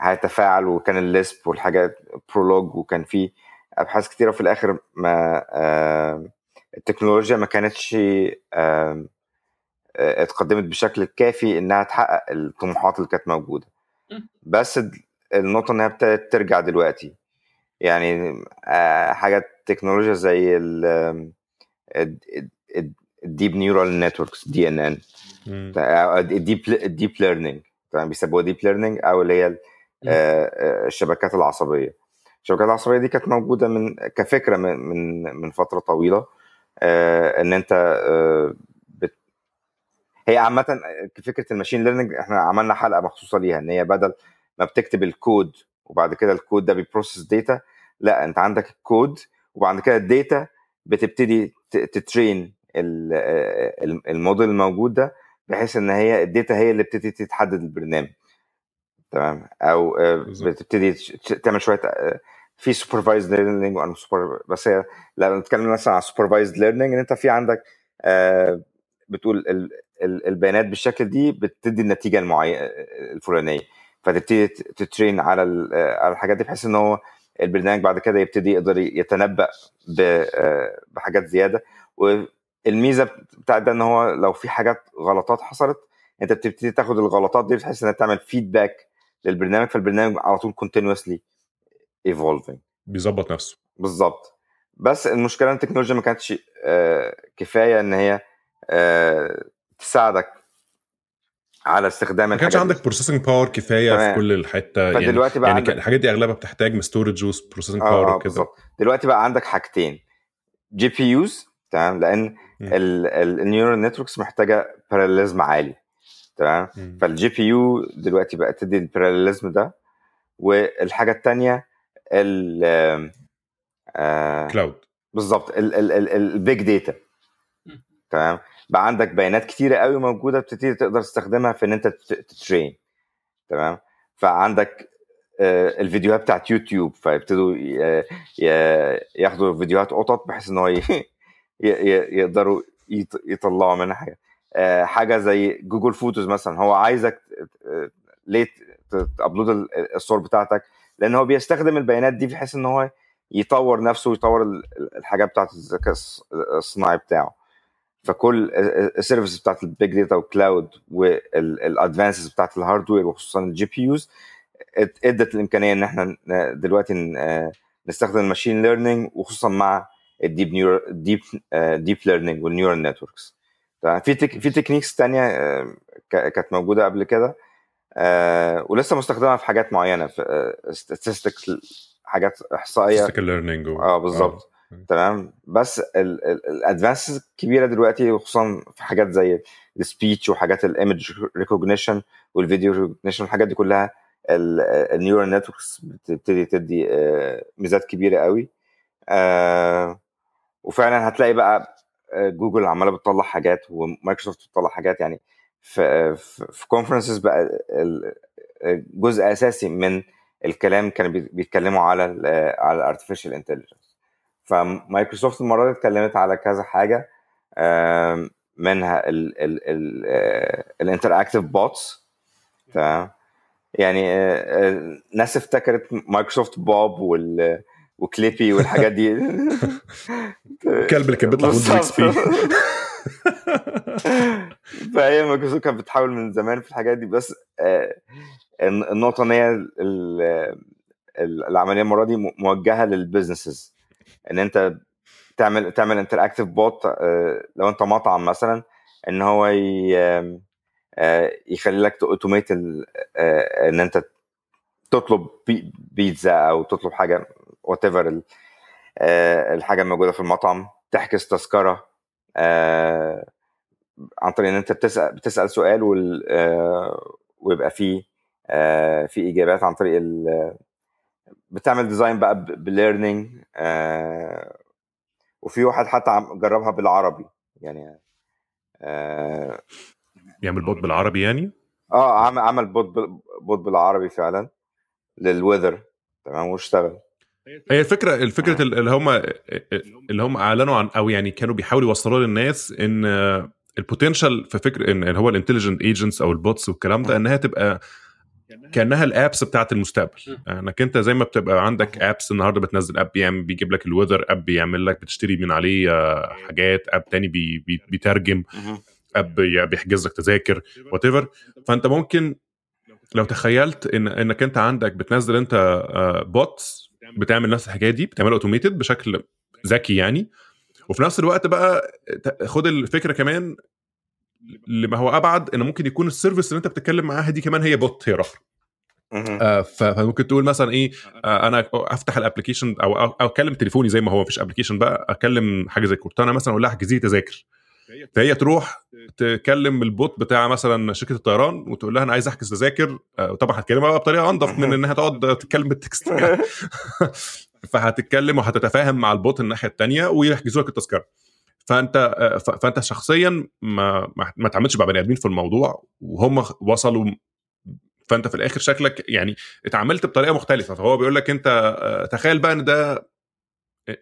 هيتفاعل وكان ال Lisp والحاجات Prolog وكان في أبحاث كتيرة في الآخر ما التكنولوجيا ما كانتش اتقدمت بشكل كافي إنها تحقق الطموحات اللي كانت موجودة. بس النقطة انها ابتدت ترجع دلوقتي. يعني حاجات تكنولوجيا زي ال deep neural networks DNN ال deep ال deep learning تمام؟ بيسموها deep learning أو اللي هي الشبكات العصبية. الشبكات العصبية دي كانت موجودة من كفكرة من من من فترة طويلة إن أنت هي عامة فكرة ال machine learning إحنا عملنا حلقة مخصوصة ليها إن هي بدل ما بتكتب الكود وبعد كده الكود ده بي process data لأ أنت عندك الكود وبعد كده ال data بتبتدي ت train ال model الموجود ده بحيث إن هي ال data هي اللي بتبتدي تحدد البرنامج. تمام؟ أو آه،. بتبتدي تعمل شوية آه، في supervised learning وان بس هي لما نتكلم مثلا عن supervised learning إن أنت في عندك آه، بتقول ال- ال- البيانات بالشكل دي بتدي النتيجة المعينه الفلانية. فتبتدي تترين على على الحاجات دي بحيث إن هو البرنامج بعد كده يبتدي يقدر يتنبأ آه، بحاجات زيادة. والميزة بتاعت ده إن هو لو في حاجات غلطات حصلت أنت بتبتدي تاخد الغلطات دي بحيث انها تعمل فيدباك للبرنامج فالبرنامج على طول continuously evolving. بيظبط نفسه. بالظبط. بس المشكلة إن التكنولوجيا ما كانتش آه، كفاية إن هي آه، تساعدك على استخدام ما كانش الحاجات دي. عندك processing power كفاية تمام. في كل الحتة يعني فدلوقتي بقى يعني عندك الحاجات دي أغلبها بتحتاج storage و processing power آه وكده بالظبط دلوقتي بقى عندك حاجتين GPUs تمام لأن. ال neural networks محتاجة parallelism عالي تمام. فال GPU دلوقتي بقى تدي ال parallelism ده والحاجة الثانية ال آه، cloud بالظبط ال big data. تمام بقى عندك بيانات كتيرة قوي موجودة بتبتدي تقدر تستخدمها في إن أنت ت train. تمام؟ فعندك آه، الفيديوهات بتاعت يوتيوب فيبتدوا ي- ياخدوا فيديوهات قطط بحيث إن هو يقدروا يط- يطلعوا منها حاجة. آه، حاجة زي Google Photos مثلا هو عايزك آه، ليه ت upload ال- الصور بتاعتك؟ لأن هو بيستخدم البيانات دي بحيث إن هو يطور نفسه ويطور ال- الحاجات بتاعت الذكاء الص- الصناعي بتاعه. فكل ال service بتاعت ال big data وال cloud وال advances بتاعت ال hardware وخصوصا ال GPUs ادت الإمكانية إن إحنا دلوقتي نستخدم ال machine learning وخصوصا مع ال deep neur- deep deep learning وال neural networks في tech- في techniques تانية آه، كانت موجودة قبل كده آه، ولسه مستخدمة في حاجات معينة في statistics حاجات إحصائية statistical learning. آه بالظبط آه. تمام؟ بس ال advances الكبيرة دلوقتي وخصوصا في حاجات زي ال speech وحاجات ال image recognition وال video recognition الحاجات دي كلها ال neural networks بتبتدي تدي آه، ميزات كبيرة قوي. آه، وفعلا هتلاقي بقى آه، جوجل عمالة بتطلع حاجات ومايكروسوفت بتطلع حاجات يعني في في, conferences بقى جزء أساسي من الكلام كانوا بي- بيتكلموا على على ال artificial intelligence فمايكروسوفت المرة دي اتكلمت على كذا حاجة منها ال interactive bots تمام؟ يعني آه، آه، ناس افتكرت Microsoft Bob وال و Clippy والحاجات دي. الكلب اللي كان بيطلع Windows XP. فهي مايكروسوفت كانت بتحاول من زمان في الحاجات دي بس آه، الن- النقطة إن هي ال- ال- العملية المرة دي موجهة لل businesses إن أنت تعمل تعمل interactive bot لو أنت مطعم مثلا إن هو آه، يخلي لك automate إن أنت تطلب بي- بيتزا أو تطلب حاجة whatever الحاجة الموجودة في المطعم تحجز تذكرة آه، عن طريق إن أنت بتسال بتسأل سؤال آه، ويبقى فيه آه، في إجابات عن طريق بتعمل design بقى بال learning وفي واحد حتى عم- جربها بالعربي يعني آه يعمل bot بالعربي يعني؟ آه، عمل عمل bot bot بالعربي فعلا لل weather تمام واشتغل. هي الفكرة الفكرة اللي هم اللي هم أعلنوا عن أو يعني كانوا بيحاولوا يوصلوا للناس إن ال potential في فكر إن هو ال intelligent agents أو ال bots والكلام ده إنها تبقى كأنها ال apps بتاعت المستقبل. إنك أنت زي ما بتبقى عندك apps النهارده بتنزل app بيعمل بيجيب لك ال weather app بيعمل لك بتشتري من عليه آه، حاجات app تاني بي بي بيترجم. app بي- بيحجز لك تذاكر what- فأنت ممكن لو تخيلت ان إنك أنت عندك بتنزل أنت bots بتعمل نفس الحكاية دي بتعملها automated بشكل ذكي يعني. وفي نفس الوقت بقى خد الفكرة كمان لما هو أبعد ان ممكن يكون ال service اللي أنت بتتكلم معاها دي كمان هي bot هي مهم. آه، فممكن تقول مثلا إيه آه، أنا أفتح ال application أو أو أو أكلم تليفوني زي ما هو مفيش application بقى أكلم حاجة زي Cortana مثلا أقول لها احجزي لي تذاكر. فهي تروح تكلم ال bot بتاع مثلا شركة الطيران وتقول لها أنا عايز أحجز تذاكر. آه، طبعا هتكلمها بقى بطريقة أنضف من إنها تقعد تتكلم بال text. فهتتكلم وهتتفاهم مع ال bot الناحية الثانية ويحجزوا لك التذكرة. فأنت آه، فأنت شخصيا ما ما, تعاملتش مع بني آدمين في الموضوع وهم وصلوا فأنت في الآخر شكلك يعني اتعاملت بطريقة مختلفة فهو بيقول لك أنت آه، تخيل بقى إن ده آه،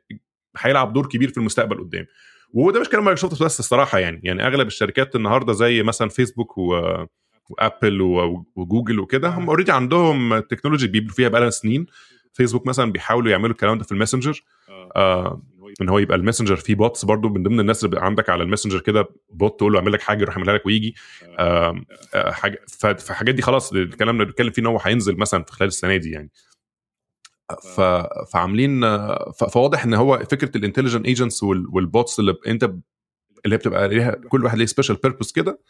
هيلعب دور كبير في المستقبل قدام. وده مش كلام مايكروسوفت بس الصراحة يعني يعني أغلب الشركات النهارده زي مثلا فيسبوك و وأبل و- وجوجل وكده هم already عندهم technology بيبنوا فيها بقالها سنين. فيسبوك مثلا بيحاولوا يعملوا الكلام ده في ال Messenger. آه ان هو يبقى ال Messenger فيه bots برضو من ضمن الناس اللي بيبقى عندك على ال Messenger كده bot تقول له اعمل لك حاجة يروح يعملها لك ويجي. آه. آه حاجة فالحاجات دي خلاص الكلام اللي بنتكلم فيه إن هو هينزل مثلا في خلال السنة دي يعني. ف... فعاملين. فواضح إن هو فكرة ال intelligent agents وال bots اللي أنت اللي هي بتبقى ليها كل واحد ليه special purpose كده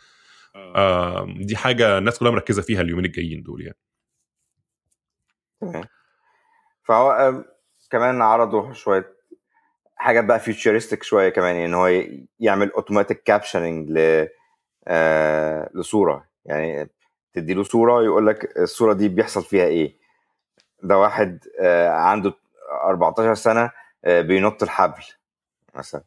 آه. دي حاجة الناس كلها مركزة فيها اليومين الجايين دول يعني. تمام. فهو كمان عرضوا شوية حاجات بقى futuristic شوية كمان إن هو يعمل automatic captioning ل آه، لصورة. يعني تدي له صورة يقول لك الصورة دي بيحصل فيها إيه. ده واحد آه، عنده 14 سنة آه، بينط الحبل مثلا.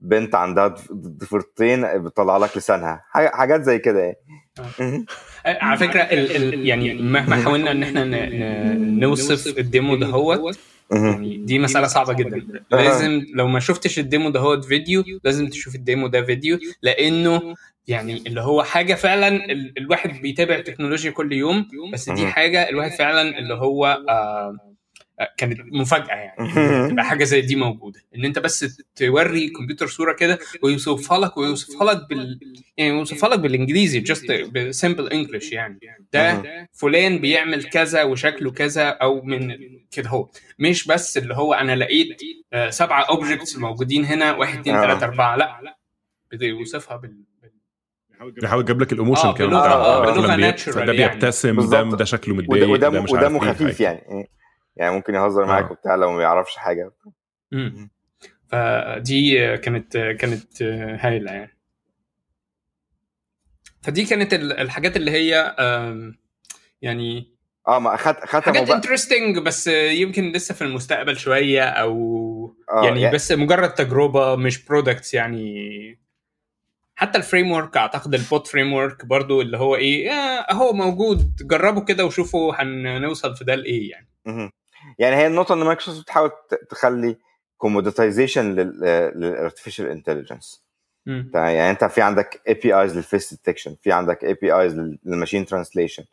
بنت عندها ضف- ضفيرتين بتطلع لك لسانها. حاجات زي كده يعني. على فكرة ال ال يعني مهما حاولنا إن إحنا نوصف ال demo ده هو مهم. يعني دي مسألة صعبة جدا. لازم لو ما شفتش ال demo ده هو فيديو لازم تشوف ال demo ده فيديو لأنه يعني اللي هو حاجة فعلا ال- الواحد بيتابع تكنولوجيا كل يوم بس دي. حاجة الواحد فعلا اللي هو آه، كانت مفاجأة يعني. تبقى حاجة زي دي موجودة إن أنت بس توري كمبيوتر صورة كده ويوصفها لك ويوصفها لك بال يعني يوصفها لك بالإنجليزي just ب simple English يعني ده فلان بيعمل كذا وشكله كذا أو من كده هو مش بس اللي هو أنا لقيت آه، سبعة objects موجودين هنا واحد اثنين آه. ثلاثة أربعة لا بيوصفها بال بيحاول يجيب لك ال emotion آه، كمان آه، natural ده يعني. بيبتسم ده. ده شكله وده متضايق وده ده مش ودمه عارف إيه، خفيف حاجة. يعني يعني ممكن يهزر معاك آه. وبتاع لو ما يعرفش حاجة مم. فدي كانت كانت هايلة يعني فدي كانت ال- الحاجات اللي هي يعني آه ما خد ختموا حاجات interesting بس يمكن لسه في المستقبل شوية أو آه، يعني يعني- بس مجرد تجربة مش products يعني حتى ال framework أعتقد ال bot framework برضو اللي هو إيه آه، أهو موجود جربوا كده وشوفوا هنوصل في ده لإيه يعني. يعني هي النقطة إن مايكروسوفت بتحاول تخلي commoditization لل artificial intelligence. يعني أنت في عندك APIs لل face detection في عندك APIs لل machine translation.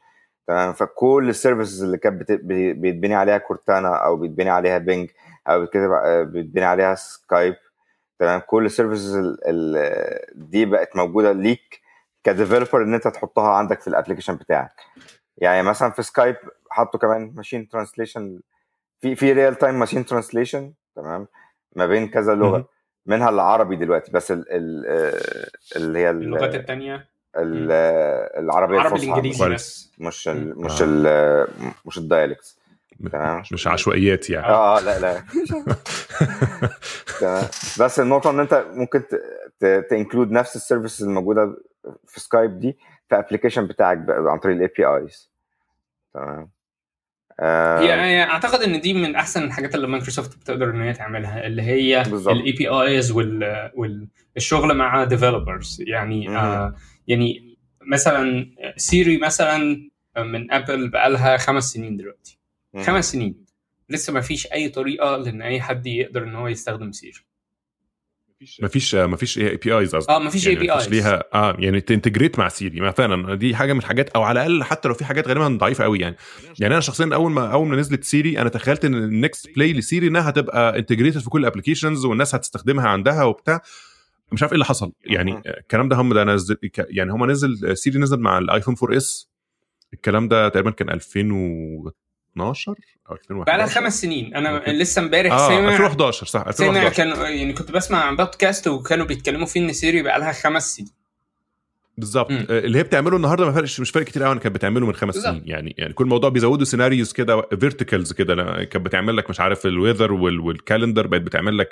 تمام؟ فكل ال services اللي كانت بيتبني عليها كورتانا أو بيتبني عليها بينج أو بيتكتب بيتبني عليها سكايب تمام؟ كل ال services ال- ال- دي بقت موجودة ليك ك developer إن أنت تحطها عندك في ال application بتاعك. يعني مثلا في سكايب حطوا كمان machine translation في في real time machine translation تمام ما بين كذا لغة. منها العربي دلوقتي بس ال ال آه، اللي هي ال- اللغات الثانية ال- آه، العربية عربي الفصحى الإنجليزي. بس مش ال. مش آه. ال مش ال dialects تمام. مش- عشوائيات يعني آه آه لا لا تمام بس النقطة إن أنت ممكن ت include نفس ال services الموجودة في سكايب دي في application بتاعك عن طريق ال APIs تمام آه، هي أعتقد إن دي من أحسن الحاجات اللي مايكروسوفت بتقدر إن هي تعملها اللي هي. ال APIs والشغل مع developers يعني. آه يعني مثلا سيري مثلا من ابل بقالها خمس سنين دلوقتي مم. خمس سنين لسه ما فيش أي طريقة لإن أي حد يقدر إن هو يستخدم سيري مفيش مفيش APIs قصدي آه ما فيش APIs ليها آه يعني ت integrate مع سيري ما فعلا دي حاجة من الحاجات أو على الأقل حتى لو في حاجات غالبا ضعيفة قوي يعني. يعني أنا شخصيا أول ما أول ما نزلت سيري أنا تخيلت إن ال next play لسيري إنها هتبقى integrated في كل ال applications والناس هتستخدمها عندها وبتاع. مش عارف إيه اللي حصل. يعني. الكلام ده هم ده نزل يعني هم نزل سيري نزل مع الايفون 4 S الكلام ده تقريبا كان 2012 أو 2011 بقى لها خمس سنين. أنا ممكن. لسه امبارح آه سامع 2011 صح سامع 2011 كانوا يعني كنت بسمع عن بودكاست وكانوا بيتكلموا فيه إن سيري بقى لها خمس سنين. بالظبط. آه، اللي هي بتعمله النهارده ما فرقش مش فارق كتير قوي أنا كانت بتعمله من خمس. سنين. يعني يعني كل موضوع بيزودوا scenarios كده verticals كده. كانت بتعمل لك مش عارف ال weather وال calendar بقت بتعمل لك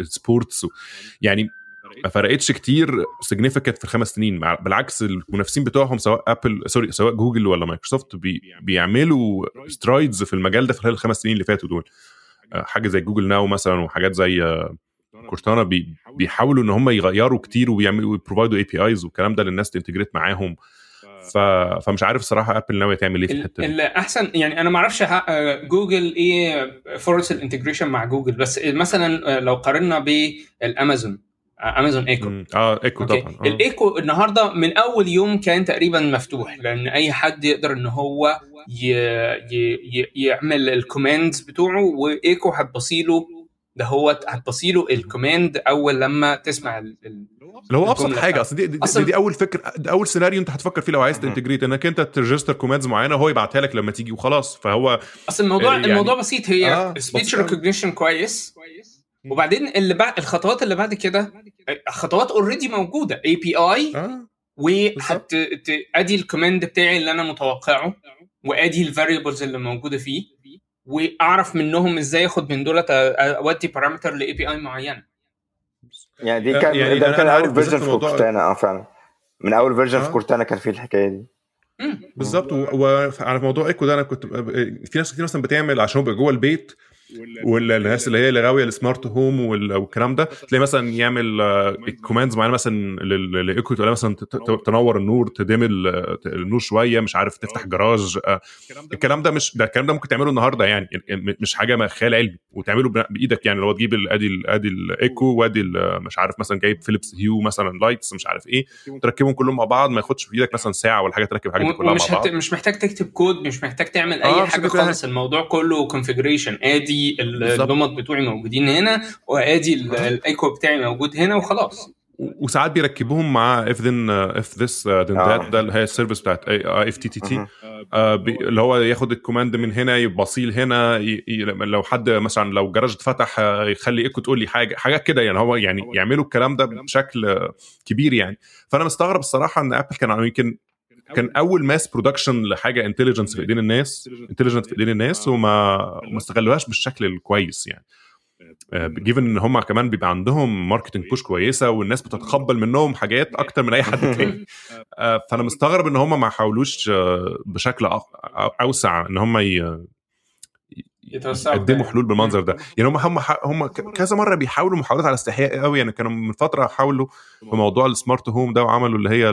ال sports يعني ما فرقتش كتير significant في الخمس سنين. مع- بالعكس المنافسين بتوعهم سواء ابل sorry سواء جوجل ولا مايكروسوفت بي بيعملوا strides في المجال ده في خلال الخمس سنين اللي فاتوا دول. آه، حاجة زي Google Now مثلا وحاجات زي آه، كورتانا بي بيحاولوا إن هم يغيروا كتير وبيعملوا ي provide وا APIs والكلام ده للناس ت integrate معاهم. ف... فمش عارف الصراحه ابل ناويه تعمل إيه في الحتة دي. الاحسن يعني أنا ما أعرفش جوجل إيه فرص ال integration مع جوجل بس مثلا لو قارنا بالامازون امازون ايكو. آه ايكو okay طبعا آه. الإيكو النهارده من أول يوم كان تقريبا مفتوح لأن أي حد يقدر إن هو ي... ي... ي... يعمل ال commands بتوعه وإيكو هت pass يله ده هو هت pass يله ال command أول لما تسمع ال... ال... اللي هو أبسط حاجة. أصل دي, دي, دي, دي أول فكر ده أول سيناريو أنت هتفكر فيه لو عايز. ت integrate إنك أنت ت register commands معينة وهو يبعتها لك لما تيجي وخلاص فهو اصل الموضوع يعني- الموضوع بسيط هي آه، speech. recognition كويس وبعدين اللي بعد الخطوات اللي بعد كده خطوات already موجودة. API آه. وهت ادي ال command بتاعي اللي أنا متوقعه وأدي ال variables اللي موجودة فيه وأعرف منهم إزاي أخد من دولت أودي parameter ل API معينة. يعني دي آه، كان يعني ده أنا- كان أول version في Cortana. آه فعلا. من أول version آه. في Cortana كان فيه الحكاية دي. بالظبط. وعلى موضوع إيكو ده أنا كنت في ناس كتير مثلا بتعمل عشان هو جوه البيت والناس اللي هي اللي غاوية ال smart home وال- والكلام ده تلاقي مثلا يعمل commands معينة مثلا لل- لايكو تقول لها مثلا ت- ت- تنور. النور تديم ال- النور شوية مش عارف تفتح جراج آه، الكلام ده مش ده الكلام ده ممكن تعمله النهارده يعني مش حاجة ما- خيال علمي وتعمله بإيدك يعني لو تجيب أدي أدي الايكو وأدي مش عارف مثلا جايب Philips Hue مثلا lights مش عارف إيه تركبهم كلهم. مع بعض ما ياخدش في إيدك مثلا ساعة ولا حاجة تركب الحاجات دي كلها مع بعض. مش محتاج تكتب كود مش محتاج تعمل أي آه، حاجة خالص الموضوع كله configuration أدي بالظبط. اللمض بتوعي موجودين هنا وآدي ال- الأيكو بتاعي موجود هنا وخلاص وساعات بيركبوهم مع if then if this then. that ده اللي هي ال service بتاعت IFTTT. اللي هو ياخد ال command من هنا يبصيل هنا ي... ي... لو حد مثلا لو جراج اتفتح آه، يخلي ايكو تقول لي حاجة حاجات كده يعني هو يعني يعملوا الكلام ده بشكل كبير يعني فأنا مستغرب الصراحة إن Apple كان يمكن كان أول mass production لحاجة intelligence في إيدين الناس. intelligent في إيدين الناس. وما وما استغلوهاش بالشكل الكويس يعني. given إن هم كمان بيبقى عندهم marketing push كويسة والناس بتتقبل منهم حاجات أكتر من أي حد تاني. آه، فأنا مستغرب إن هم ما حاولوش آه، بشكل أوسع إن هم يتوسعوا يقدموا في- حلول بالمنظر ده. يعني هم هم هم ك- كذا مرة بيحاولوا محاولات على استحياء قوي. يعني كانوا من فترة حاولوا في موضوع ال smart home ده وعملوا اللي هي.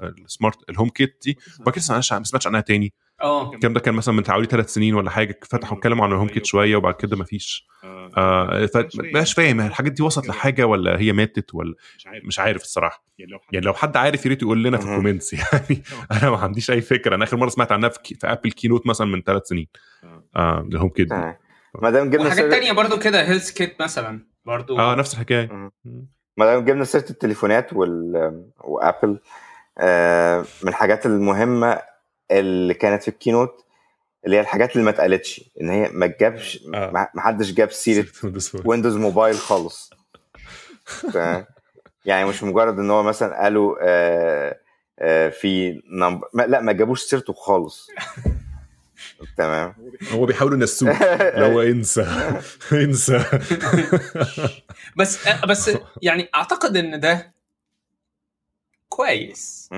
ال smart ال HomeKit دي. وبعد كده ما سمعتش عنها تاني. آه. الكلام ده كان مثلا من حوالي ثلاث سنين ولا حاجة. فتحوا اتكلموا عن ال HomeKit شوية وبعد كده ما فيش. آه. فمبقاش فاهم. الحاجات دي وصلت لحاجة ولا هي ماتت ولا مش عارف. الصراحة. يعني لو حد عارف يا ريت يقول لنا في. ال comments يعني أنا ما عنديش أي فكرة. أنا آخر مرة سمعت عنها في, كي- في Apple keynote مثلا من ثلاث سنين. آه. ال HomeKit دي تمام. ما دام جبنا وحاجات سيرة تانية برضو كده HealthKit مثلا برضو. آه نفس الحكاية. ما دام جبنا سيرة التليفونات وال... و Apple آه، من الحاجات المهمة اللي كانت في ال keynote اللي هي الحاجات اللي ما اتقالتش إن هي ما جابش آه. ما ما حدش جاب سيرة Windows Mobile خالص. ف- يعني مش مجرد إن هو مثلا قالوا آه آه في number ما لا ما جابوش سيرته خالص. تمام. هو بيحاولوا ينسوه هو انسى انسى بس بس يعني أعتقد إن ده كويس.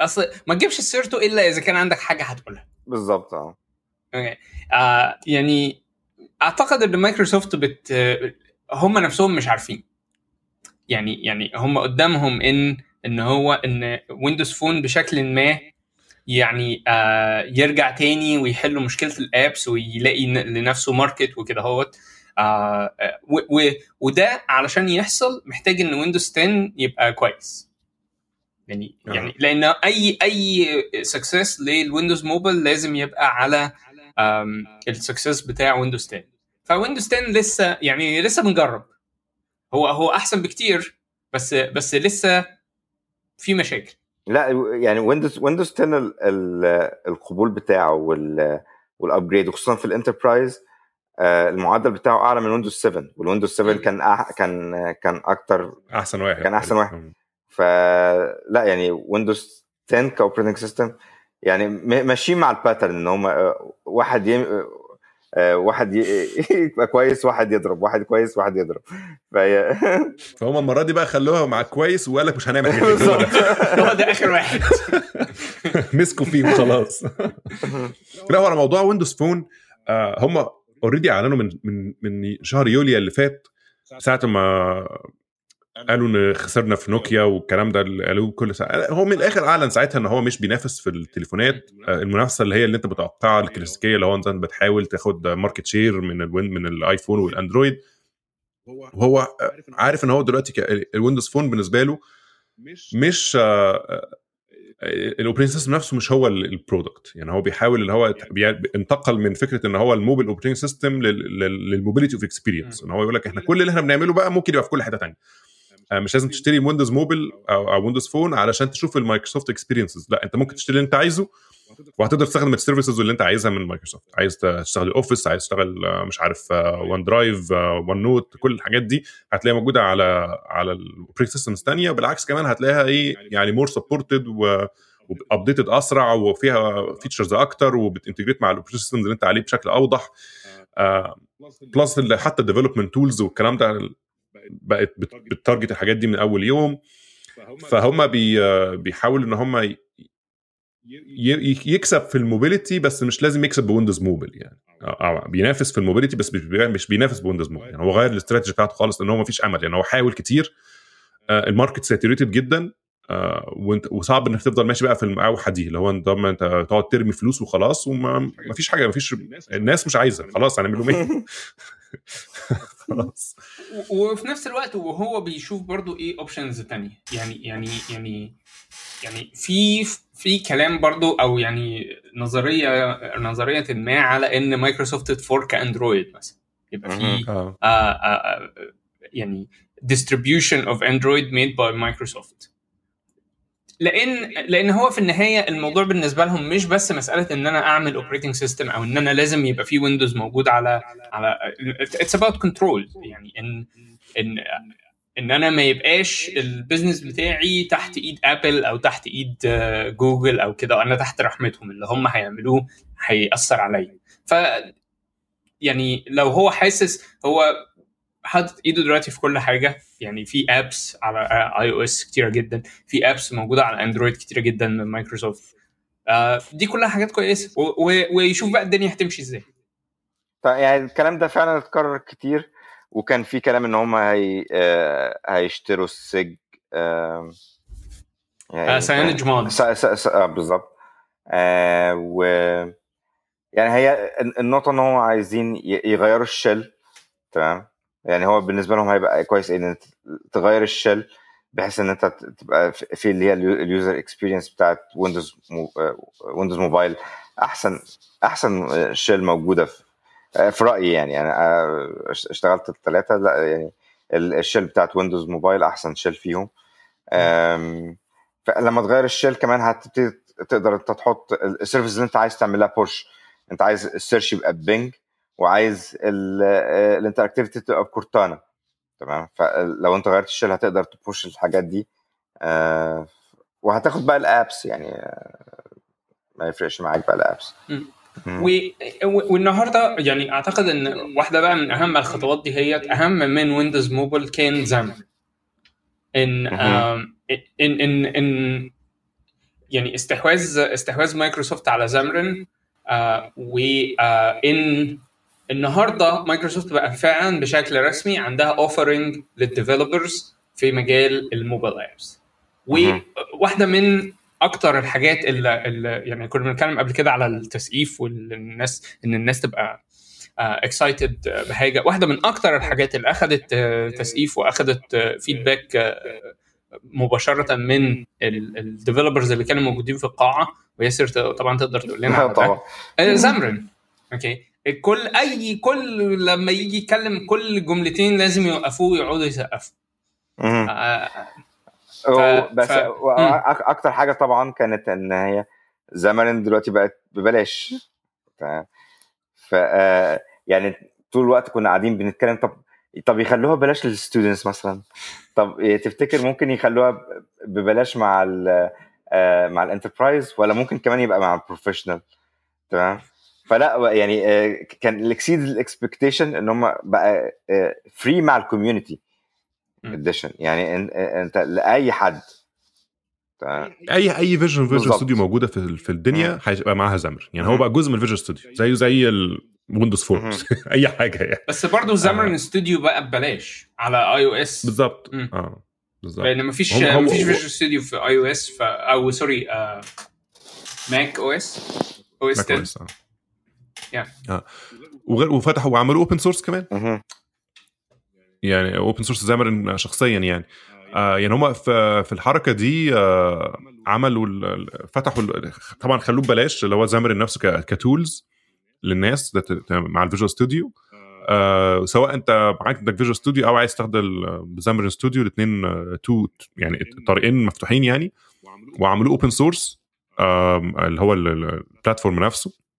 أصل ما تجيبش سيرته إلا إذا كان عندك حاجة هتقولها. بالظبط آه. okay. آه يعني أعتقد إن Microsoft but هم نفسهم مش عارفين. يعني يعني هم قدامهم إن إن هو إن Windows Phone بشكل ما يعني آه يرجع تاني ويحل مشكلة ال apps ويلاقي لنفسه market وكده هوت آه آه، وده علشان يحصل محتاج إن Windows 10 يبقى كويس. يعني آه. يعني لأن أي أي success لل Windows Mobile لازم يبقى على ال success بتاع Windows 10 ف Windows 10 لسه يعني لسه بنجرب. هو هو أحسن بكتير بس بس لسه في مشاكل. لا يعني Windows Windows 10 ال- ال- القبول بتاعه وال وال upgrade وخصوصا في ال enterprise آه، المعدل بتاعه أعلى من Windows 7 وال Windows 7 كان أح كان كان أكتر أحسن واحد. كان أحسن واحد. فلا يعني Windows 10 ك operating system يعني ماشيين مع ال pattern إن هم آه، واحد يم... آه، آه، واحد يبقى كويس واحد يضرب واحد كويس واحد يضرب. فهي فهم المرة دي بقى خلوها مع كويس وقال لك مش هنعمل حاجة هو ده آخر واحد. مسكوا فيه وخلاص لا هو على موضوع Windows Phone هم already اعلنوا من من من شهر يوليو اللي فات ساعة ما قالوا إن خسرنا في نوكيا والكلام ده اللي قالوه كل ساعة. هو من الآخر أعلن ساعتها إن هو مش بينافس في التليفونات. المنافسة اللي هي اللي أنت متوقعها الكلاسيكية اللي هو انت بتحاول تاخد market share من ال Win من ال iPhone وال Android. وهو عارف إن هو دلوقتي ال Windows Phone بالنسبة له مش ال operating system نفسه مش هو ال product يعني هو بيحاول ان هو انتقل من فكرة إن هو ال mobile operating system لل mobility of experience إن هو يقول لك إحنا كل اللي إحنا بنعمله بقى ممكن يبقى في كل حتة ثانية مش لازم تشتري Windows Mobile أو Windows Phone علشان تشوف ال Microsoft experiences لا أنت ممكن تشتري اللي أنت عايزه وهتقدر تستخدم ال services اللي أنت عايزها من مايكروسوفت عايز تشتغل Office عايز تشتغل مش عارف OneDrive OneNote كل الحاجات دي هتلاقيها موجودة على على ال operating systems ثانية بالعكس كمان هتلاقيها إيه يعني more supported و و updated أسرع وفيها features أكتر وبت integrate مع ال operating system اللي أنت عليه بشكل أوضح. plus حتى ال development tools والكلام ده بقت بت target. الحاجات دي من أول يوم. فهم بي بيحاولوا إن هم يكسب في ال mobility بس مش لازم يكسب ب Windows Mobile يعني. بينافس في ال mobility بس مش بينافس ب Windows Mobile. يعني هو غير الاستراتيجي بتاعته خالص لأن هو ما فيش أمل. يعني هو حاول كتير. ال market saturated جدا. وانت وصعب إنك تفضل ماشي بقى في المقاوحه دي اللي هو أنت أنت تقعد ترمي فلوس وخلاص وما فيش حاجة ما فيش الناس مش عايزة خلاص هنعمل لهم إيه خلاص. وفي نفس الوقت وهو بيشوف برضو إيه options تانية. يعني يعني يعني يعني في في كلام برضو أو يعني نظريه نظرية ما على إن Microsoft ت fork Android مثلا. يبقى في آه آه يعني distribution of Android made by Microsoft. لأن لأن هو في النهاية الموضوع بالنسبة لهم مش بس مسألة إن أنا أعمل operating system أو إن أنا لازم يبقى في Windows موجود على على it's about control يعني إن إن إن أنا ما يبقاش ال business بتاعي تحت إيد Apple أو تحت إيد جوجل أو كده. أنا تحت رحمتهم. اللي هم هيعملوه هيأثر عليا. ف يعني لو هو حاسس هو حاطط ايده دلوقتي في كل حاجة. يعني في apps على iOS كتيرة جدا في apps موجودة على Android كتيرة جدا من مايكروسوفت آه دي كلها حاجات كويسة. ويشوف بقى الدنيا هتمشي إزاي. يعني الكلام ده فعلا اتكرر كتير وكان في كلام إن هم هي آه هيشتروا السج آه يعني CyanogenMod بالظبط. آه و يعني هي النقطة إن هم عايزين يغيروا ال shell تمام؟ يعني هو بالنسبة لهم هيبقى كويس إن أنت تغير ال shell بحيث إن أنت تبقى في اللي هي ال user experience بتاعت Windows Windows Mobile أحسن أحسن shell موجودة في في رأيي يعني. أنا اشتغلت الثلاثه لا يعني ال shell بتاعت Windows Mobile أحسن shell فيهم. فلما تغير ال shell كمان هتبتدي تقدر أنت تحط ال service اللي أنت عايز تعملها push أنت عايز ال search يبقى ب Bing وعايز ال interactivity تبقى ب Cortana تمام؟ فلو انت غيرت ال shell هتقدر ت push الحاجات دي آه وهتاخد بقى ال apps يعني آه ما يفرقش معاك بقى ال apps والنهاردة يعني أعتقد إن واحدة بقى من أهم الخطوات دي هي أهم من Windows Mobile كان Xamarin إن إن إن إن يعني استحواذ استحواذ مايكروسوفت على Xamarin آه وان النهارده مايكروسوفت بقى فعلا بشكل رسمي عندها offering لل developers في مجال ال mobile apps وواحده من أكتر الحاجات اللي, اللي يعني كنا بنتكلم قبل كده على التسقيف والناس إن الناس تبقى excited uh, بحاجة. واحدة من أكتر الحاجات اللي اخذت uh, تسقيف واخذت feedback uh, مباشرة من ال developers اللي كانوا موجودين في القاعة. وياسر طبعا تقدر تقول لنا طبعا. Xamarin أوكي كل أي كل لما يجي يتكلم كل جملتين لازم يوقفوه ويقعدوا يسقفوا. ف... بس ف... أكتر حاجة طبعا كانت إن هي Xamarin دلوقتي بقت ببلاش. ف يعني طول الوقت كنا قاعدين بنتكلم. طب طب يخلوها ببلاش لل students مثلا؟ طب تفتكر ممكن يخلوها ببلاش مع ال مع ال enterprise؟ ولا ممكن كمان يبقى مع ال professional؟ تمام؟ فلا يعني آه، كان ال expected ال expectation إن هم بقى free مع ال Community. Edition يعني إن- أنت لأي حد؟ أي أي version Visual بالظبط. ستوديو موجودة في في الدنيا. هيبقى معاها Xamarin يعني هو. بقى جزء من ال Visual Studio زيه زي ال Windows Phone مم. أي حاجة يعني بس برضه Xamarin Studio بقى ببلاش على اي أو اس بالظبط. آه بالظبط لأن مفيش هم- هم- مفيش فيجوال ستوديو في iOS. أو sorry آه، Mac OS OS Mac 10 OS، آه. وغير وفتحوا وعملوا open source كمان. يعني open source Xamarin شخصيا يعني. آه يعني هم في في الحركة دي آه عملوا فتحوا طبعا خلوه ببلاش اللي هو Xamarin نفسه ك- ك tools للناس مع ال Visual Studio آه. سواء انت معاك عندك Visual Studio أو عايز تستخدم Xamarin Studio الاثنين تو يعني الطريقين مفتوحين يعني. وعملوه. open source اللي هو ال- ال- ال platform نفسه. آه،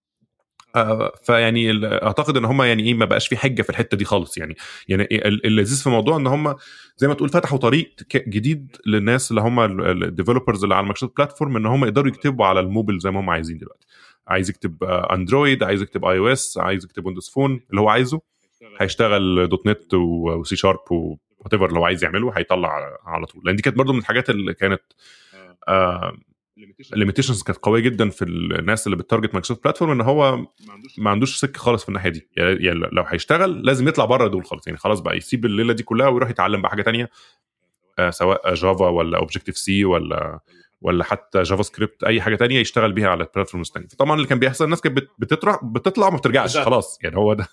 فيعني أعتقد إن هم يعني إيه ما بقاش في حجة في الحتة دي خالص. يعني يعني ال- اللذيذ في الموضوع إن هم زي ما تقول فتحوا طريق جديد للناس اللي هم ال developers اللي على Microsoft platform إن هم يقدروا يكتبوا على الموبل زي ما هم عايزين دلوقتي. عايز يكتب آه، Android عايز يكتب iOS عايز يكتب Windows Phone اللي هو عايزه هيشتغل. دوت نت وسي شارب وات ايفر لو عايز يعمله هيطلع على طول. لأن دي كانت برضو من الحاجات اللي كانت آه ال limitations كانت قوية جدا في الناس اللي ب target Microsoft platform إن هو ما عندوش سكة خالص في الناحية دي. يعني يعني لو هيشتغل لازم يطلع بره دول خالص. يعني خلاص بقى يسيب الليلة دي كلها ويروح يتعلم بقى حاجة تانية آه سواء Java ولا Objective-C ولا ولا حتى JavaScript أي حاجة تانية يشتغل بيها على ال platforms الثانية فطبعا اللي كان بيحصل الناس كانت بت- بتطلع بتطلع وما بترجعش. خلاص. يعني هو ده.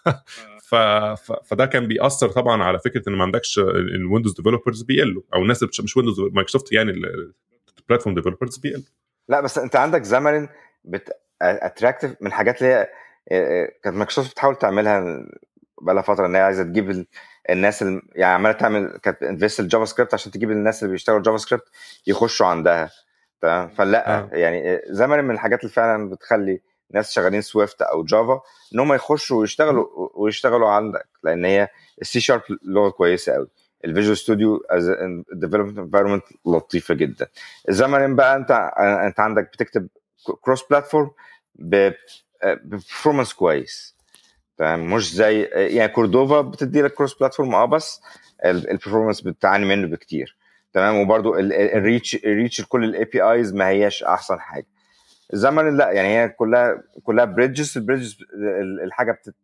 ف... ف... فده كان بيأثر طبعا على فكرة إن ما عندكش ال Windows developers بيقلوا أو الناس اللي مش Windows Microsoft يعني ال platform developers بيقلوا لا بس أنت عندك Xamarin بت attract من الحاجات اللي هي آه، كانت مايكروسوفت بتحاول تعملها بقالها فترة إن هي عايزة تجيب ال- الناس اللي يعني عمالة تعمل كانت invest ال JavaScript عشان تجيب الناس اللي بيشتغلوا JavaScript يخشوا عندها تمام؟ فلا آه. يعني Xamarin من الحاجات اللي فعلا بتخلي ناس شغالين Swift أو Java إن هم يخشوا ويشتغلوا ويشتغلوا عندك لأن هي ال C Sharp لغة كويسة قوي ال Visual Studio development environment لطيفة جدا. ال Xamarin بقى أنت أنت عندك بتكتب cross platform ب performance كويس. تمام؟ مش زي يعني كوردوفا بتدي لك cross platform آه بس ال performance بتعاني منه بكتير. تمام؟ وبرده ال reach ال reach لكل ال APIs ما هياش أحسن حاجة. ال Xamarin لا يعني هي كلها كلها bridges ال bridges الحاجة بتت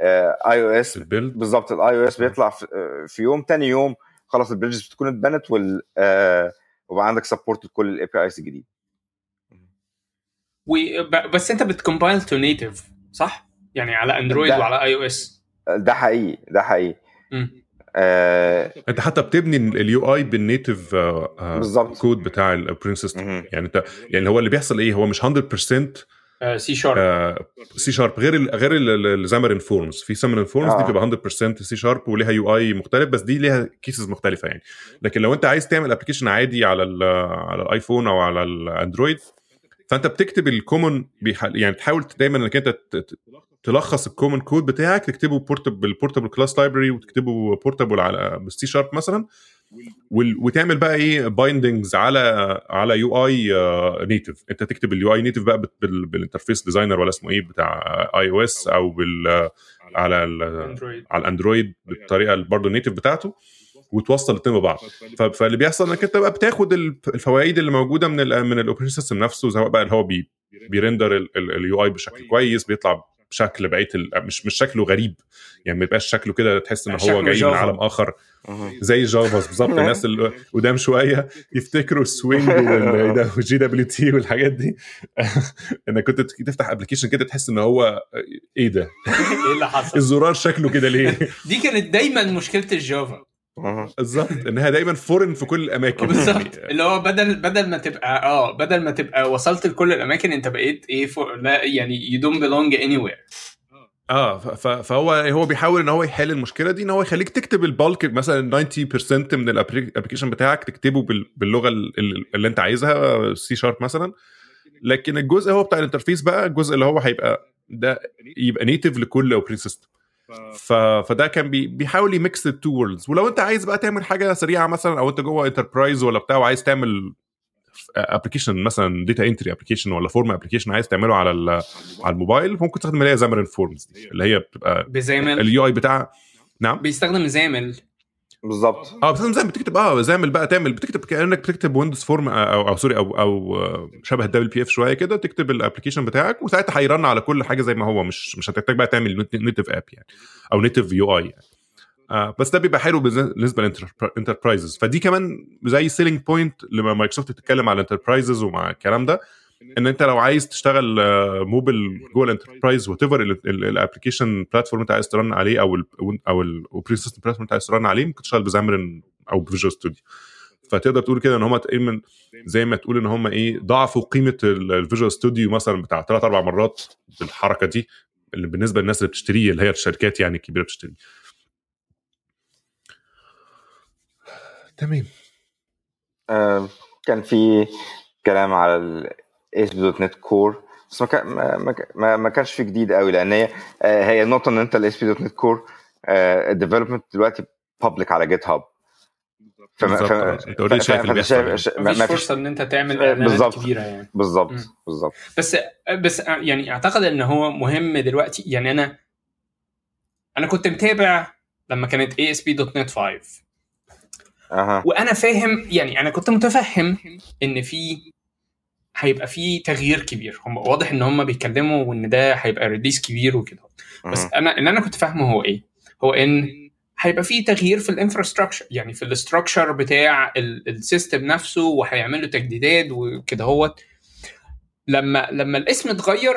iOS بالظبط ال iOS بيطلع في, في يوم. تاني يوم خلاص ال bridges بتكون اتبنت وال آه، وبقى عندك support لكل ال APIs الجديد. بس انت بت compile to native صح؟ يعني على Android ده- وعلى iOS ده حقيقي ده حقيقي. آه انت حتى بتبني ال UI بال native بالظبط. كود بتاع مهم. يعني انت يعني هو اللي بيحصل إيه؟ هو مش 100% C Sharp C Sharp غير ال غير ال Xamarin Forms في Xamarin Forms دي آه. بتبقى 100% C Sharp وليها UI مختلف بس دي ليها cases مختلفة يعني. لكن لو انت عايز تعمل application عادي على ال على ال iPhone أو على ال Android فانت بتكتب ال common يعني تحاول دايما انك انت تلخص ال common code بتاعك تكتبه portable بال portable class library وتكتبه portable على بال C Sharp مثلا. وتعمل بقى إيه bindings على على UI native انت تكتب ال UI native بقى بال- بال- بال interface designer ولا اسمه إيه بتاع iOS أو بال على ال- على ال Android بالطريقة برضه ال native بتاعته وتوصل الاثنين ببعض. فاللي بيحصل انك انت بقى بتاخد الف- الفوائد اللي موجودة من ال من ال operation system نفسه سواء بقى اللي هو بي بي render ال UI بشكل كويس بيطلع بشكل بقيه ال- مش مش شكله غريب. يعني ما يبقاش شكله كده تحس إن هو جاي من. عالم آخر. زي Java بالظبط. الناس اللي قدام شوية يفتكروا ال Swing وال GWT والحاجات دي. إنك كنت تفتح application كده تحس إن هو إيه ده؟ إيه اللي حصل؟ الزرار شكله كده ليه؟ دي كانت دايما مشكلة ال Java. بالظبط إنها دايما foreign في كل الأماكن. بالظبط يعني. اللي هو بدل بدل ما تبقى آه بدل ما تبقى وصلت لكل الأماكن أنت بقيت إيه فوق لا يعني you don't belong anywhere آه فهو هو بيحاول إن هو يحل المشكلة دي إن هو يخليك تكتب البالك مثلا 90% من ال application بتاعك تكتبه بال- باللغة ال- ال- اللي أنت عايزها C Sharp مثلا. لكن الجزء هو بتاع ال interface بقى الجزء اللي هو هيبقى ده يبقى native لكل operating system ف... فده كان بي... بيحاول ي mix ال two worlds ولو انت عايز بقى تعمل حاجة سريعة مثلا أو انت جوه enterprise ولا بتاع وعايز تعمل application مثلا data entry application ولا form application عايز تعمله على ال- على الموبايل ممكن تستخدم اللي هي Xamarin Forms دي اللي هي بتبقى ب XAML. ال UI بتاعها نعم؟ بيستخدم XAML. بالظبط آه بتستخدم زي بتكتب آه XAML بقى تعمل بتكتب كأنك بتكتب Windows Form أو أو sorry أو أو آه، شبه ال WPF شوية كده تكتب ال application بتاعك وساعتها هيرن على كل حاجة زي ما هو مش مش هتحتاج بقى تعمل native app يعني أو native UI يعني. آه بس ده بيبقى حلو بالنسبة لل enterprises فدي كمان زي selling point لما مايكروسوفت بتتكلم على ال enterprises ومع الكلام ده. إن أنت لو عايز تشتغل آه، موبل جوه ال enterprise whatever ال application platform أنت عايز ت run عليه أو ال أو ال operating system platform أنت عايز ت run عليه ممكن تشتغل ب Xamarin أو ب Visual Studio فتقدر تقول كده إن هم تقريبا زي ما تقول إن هم إيه ضاعفوا قيمة ال Visual Studio مثلا بتاع ثلاث أربع مرات بالحركة دي اللي بالنسبة للناس اللي بتشتريه اللي هي الشركات يعني الكبيرة بتشتريه. تمام. آه، كان في كلام على ال ASP.NET Core بس ما كان ما, ما, ما- كانش في جديد قوي لأن هي آه، هي النقطه إن أنت ال ASP.NET Core ال development دلوقتي public على GitHub. بالظبط. آه. أنت already شايف اللي بيحصل يعني. مفيش فرصة إن أنت تعمل آه، إعلانات بالظبط. كبيرة يعني. بالظبط. بالظبط. بس بس يعني أعتقد إن هو مهم دلوقتي. يعني أنا أنا كنت متابع لما كانت ASP.NET 5 أها. وأنا فاهم يعني أنا كنت متفهم إن في هيبقى في تغيير كبير. هم واضح إن هم بيتكلموا وإن ده هيبقى release كبير وكده. بس. أنا اللي أنا كنت فاهمه هو إيه؟ هو إن هيبقى في تغيير في ال infrastructure يعني في ال structure بتاع ال- ال system نفسه وهيعملوا تجديدات وكده هوت. لما لما الاسم اتغير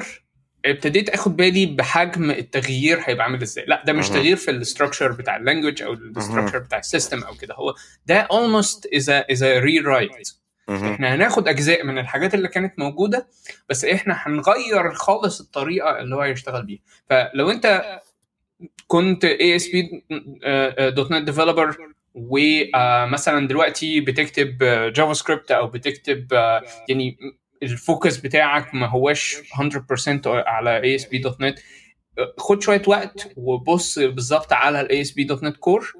ابتديت آخد بالي بحجم التغيير هيبقى عامل إزاي. لأ ده مش. تغيير في ال structure بتاع ال language أو ال structure بتاع ال system أو كده هو. ده almost is a is a rewrite. إحنا هناخد أجزاء من الحاجات اللي كانت موجودة بس إحنا هنغير خالص الطريقة اللي هو هيشتغل بيها. فلو انت كنت ASP.NET developer ومثلا دلوقتي بتكتب JavaScript أو بتكتب آه، يعني ال focus بتاعك ما هواش 100% على ASP.NET آه، خد شوية وقت وبص بالظبط على ال ASP.NET Core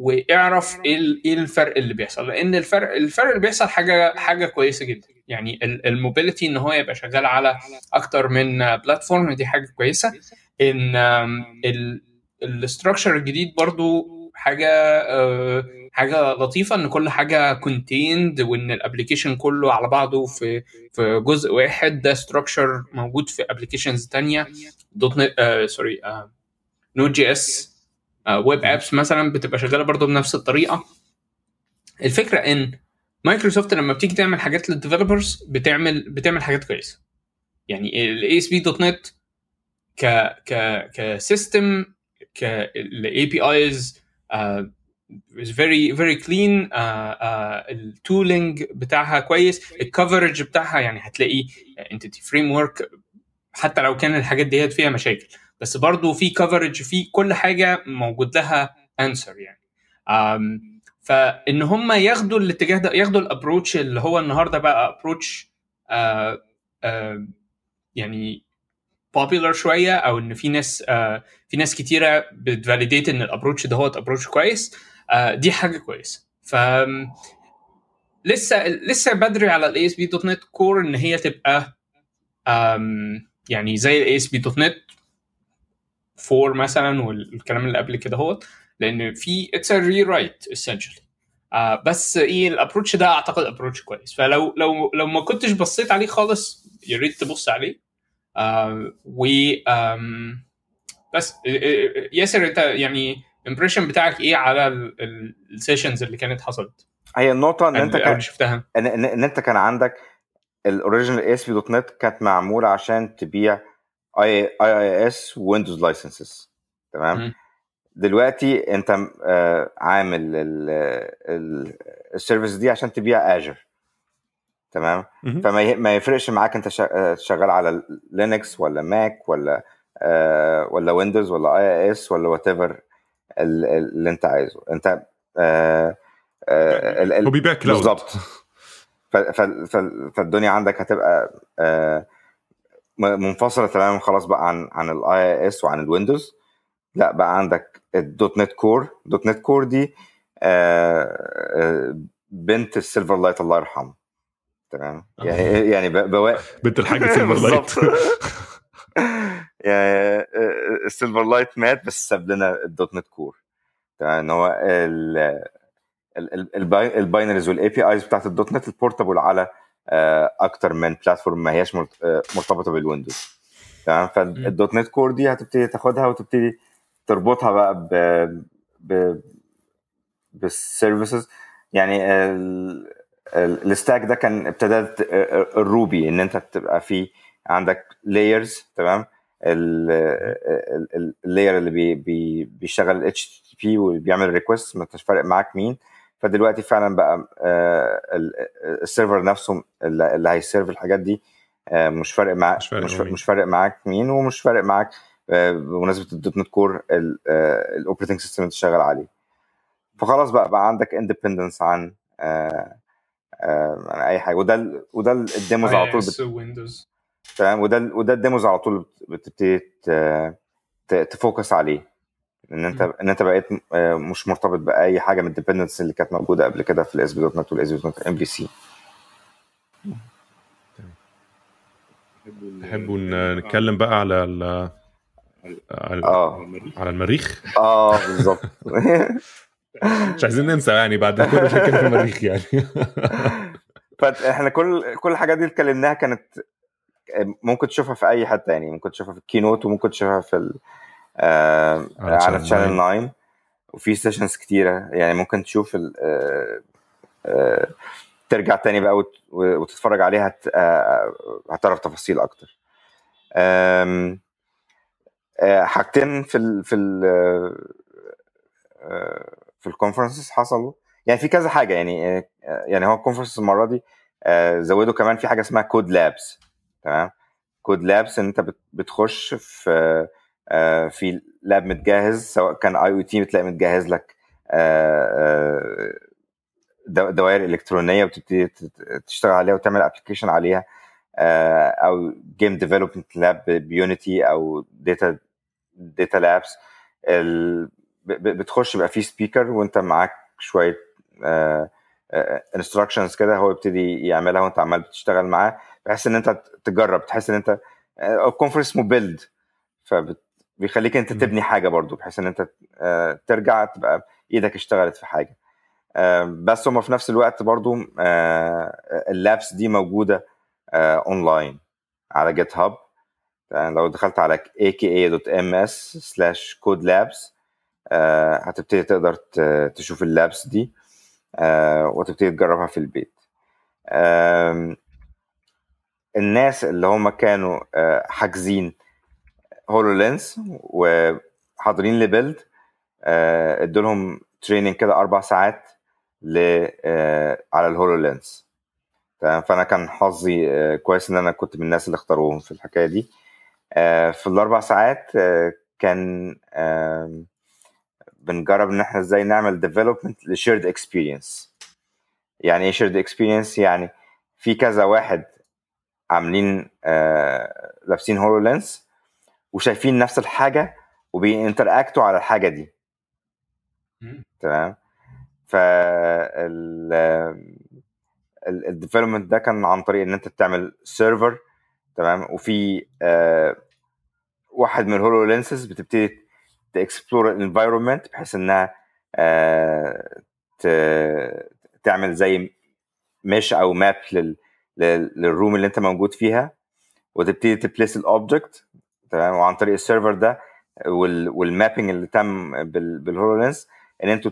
واعرف إيه إيه الفرق اللي بيحصل. لأن الفرق الفرق اللي بيحصل حاجة حاجة كويسة جدا. يعني ال mobility إن هو يبقى شغال على أكتر من platform دي حاجة كويسة. إن ال structure الجديد برضو حاجة آه، حاجة لطيفة. إن كل حاجة contained وإن ال application كله على بعضه في في جزء واحد. ده structure موجود في applications تانية. .NET sorry Node.js web apps مثلا بتبقى شغالة برضو بنفس الطريقة. الفكرة إن مايكروسوفت لما بتيجي تعمل حاجات لل developers بتعمل بتعمل حاجات كويسة. يعني ال ASP.NET ك ك ك system ك ال APIs is very very clean ال tooling بتاعها كويس ال coverage بتاعها يعني هتلاقي Entity Framework حتى لو كان الحاجات ديت فيها مشاكل. بس برضو في coverage في كل حاجة موجود لها answer يعني. فإن هم ياخدوا الاتجاه ده ياخدوا ال approach اللي هو النهارده بقى approach يعني popular شوية أو إن في ناس uh, في ناس كتيرة بت validate إن ال approach ده هو approach كويس uh, دي حاجة كويسة. ف لسه لسه بدري على ال ASP.NET Core إن هي تبقى يعني زي ال ASP.NET 4 مثلا والكلام اللي قبل كده هو لأن في it's rewrite essentially. آه بس إيه ال approach ده أعتقد approach كويس. فلو لو لو ما كنتش بصيت عليه خالص يا ريت تبص عليه. آه و بس آه، آه، ياسر أنت يعني impression بتاعك إيه على ال sessions اللي كانت حصلت؟ هي النقطة إن أنت كان شفتها؟ إن, إن, أنت كان عندك ال original ASP.NET كانت معمولة عشان تبيع IIS Windows licenses تمام. دلوقتي انت آه، عامل ال service دي عشان تبيع Azure تمام. فما ما يفرقش معاك انت آه، شغال على لينكس ولا ماك ولا آه، ولا ويندوز ولا IIS ولا whatever اللي انت عايزه. انت آه، آه، ال- هو بيبيع cloud بالظبط. فالدنيا عندك هتبقى آه، منفصله تماما خلاص بقى عن عن ال IIS وعن الويندوز لا بقى عندك ال .NET Core .NET Core دي آه، آه، بنت ال Silverlight الله يرحمه تمام يعني يعني بوا... بنت الحاج Silverlight. يعني ال Silverlight مات بس ساب لنا ال .NET Core تمام ان هو ال ال binaries وال APIs بتاعت ال .NET ال portable على آه، أكتر من platform ما هياش آه، مرتبطة بالويندوز. تمام؟ فال .NET Core دي هتبتدي تاخدها وتبتدي تربطها بقى ب ب بال services. يعني ال- ال- ال stack ده كان ابتدت ال Ruby إن أنت تبقى في عندك layers تمام؟ ال layer اللي بي بي بيشتغل ال HTTP وبيعمل request ما انتش فارق معاك مين. فدلوقتي فعلا بقى آه، ال- ال server نفسه اللي هي serve الحاجات دي آه، مش فارق معاك مش فارق مش, فارق مين. مش فارق معاك مين ومش فارق معاك آه، بمناسبة ال .NET Core ال operating system اللي تشتغل عليه فخلاص بقى بقى عندك independence عن آه، آه، عن أي حاجة وده وده ال- ال demos على طول. ويندوز تمام وده وده ال demos على طول بت- بتبتدي ت focus عليه إن أنت. إن أنت بقيت آه، مش مرتبط بأي حاجة من ال dependence اللي كانت موجودة قبل كده في الاس بي دوت نت والاس بي دوت نت ام في سي نحب ن- نتكلم بقى على ال على آه. على المريخ؟ آه بالظبط. مش عايزين ننسى يعني بعد كل شيء في المريخ يعني. فاحنا كل كل الحاجات دي اللي اتكلمناها كانت ممكن تشوفها في أي حتة يعني ممكن تشوفها في ال keynote وممكن تشوفها في ال- آه على Channel 9 وفي sessions كتيرة. يعني ممكن تشوف ال- آه، آه، ترجع تاني بقى وت- وتتفرج عليها هت- هتعرف تفاصيل أكتر. حاجتين في ال في ال آه، في ال conferences حصلوا. يعني في كذا حاجة. يعني يعني هو ال conference المرة دي زودوا كمان في حاجة اسمها code labs تمام؟ code labs إن أنت بت- بتخش في في lab متجهز سواء كان IoT بتلاقي متجهز لك آه، آه، دو- دوائر إلكترونية وتبتدي تشتغل عليها وتعمل application عليها آه، أو game development lab ب Unity أو data data labs بتخش بقى في speaker وانت معاك شوية instructions كده هو يبتدي يعملها وانت عمال بتشتغل معاه بحيث إن أنت تجرب تحس إن أنت ال conference اسمه Build فبيخليك انت. تبني حاجة برضو بحيث ان انت آه، ترجع تبقى إيدك اشتغلت في حاجة. آه، بس هم في نفس الوقت برضو آه، ال labs دي موجودة اونلاين على GitHub. يعني لو دخلت على aka.ms slash code labs آه، هتبتدي تقدر تشوف ال labs دي وتبتدي تجربها في البيت. الناس اللي هم كانوا حاجزين HoloLens وحاضرين ل Build ادوا لهم training كده أربع ساعات ل آه، على ال HoloLens فأنا كان حظي آه، كويس إن أنا كنت من الناس اللي اختاروهم في الحكاية دي. آه، في الأربع ساعات كان بنجرب إن إحنا إزاي نعمل development ل shared experience يعني إيه shared experience يعني في كذا واحد عاملين لابسين HoloLens وشايفين نفس الحاجة وب interact وا على الحاجة دي. تمام؟ ف ال development ده كان عن طريق إن أنت بتعمل server تمام؟ وفي آه، واحد من ال HoloLenses بتبتدي ت explore ال environment بحيث إنها آه، تعمل زي mesh أو map لل لل- لل room اللي أنت موجود فيها وتبتدي ت place ال object تمام وعن طريق ال server ده وال وال mapping اللي تم بال بال HoloLens إن أنتوا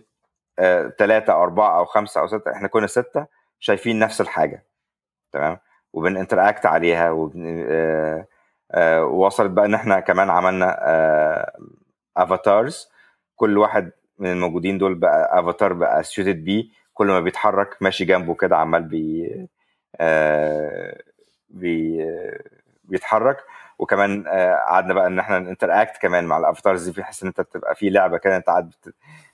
ثلاثة أو أربعة أو خمسة أو ستة إحنا كنا ستة شايفين نفس الحاجة تمام؟ وبن interact عليها وبن... آه... آه... بقى إن إحنا كمان عملنا avatars كل واحد من الموجودين دول بقى افاتار بقى associated بيه. كل ما بيتحرك ماشي جنبه كده عمال بي آه... بي بيتحرك. وكمان آه، قعدنا بقى إن إحنا ن interact كمان مع ال avatars دي بحيث إن أنت تبقى في لعبة كده أنت قاعد.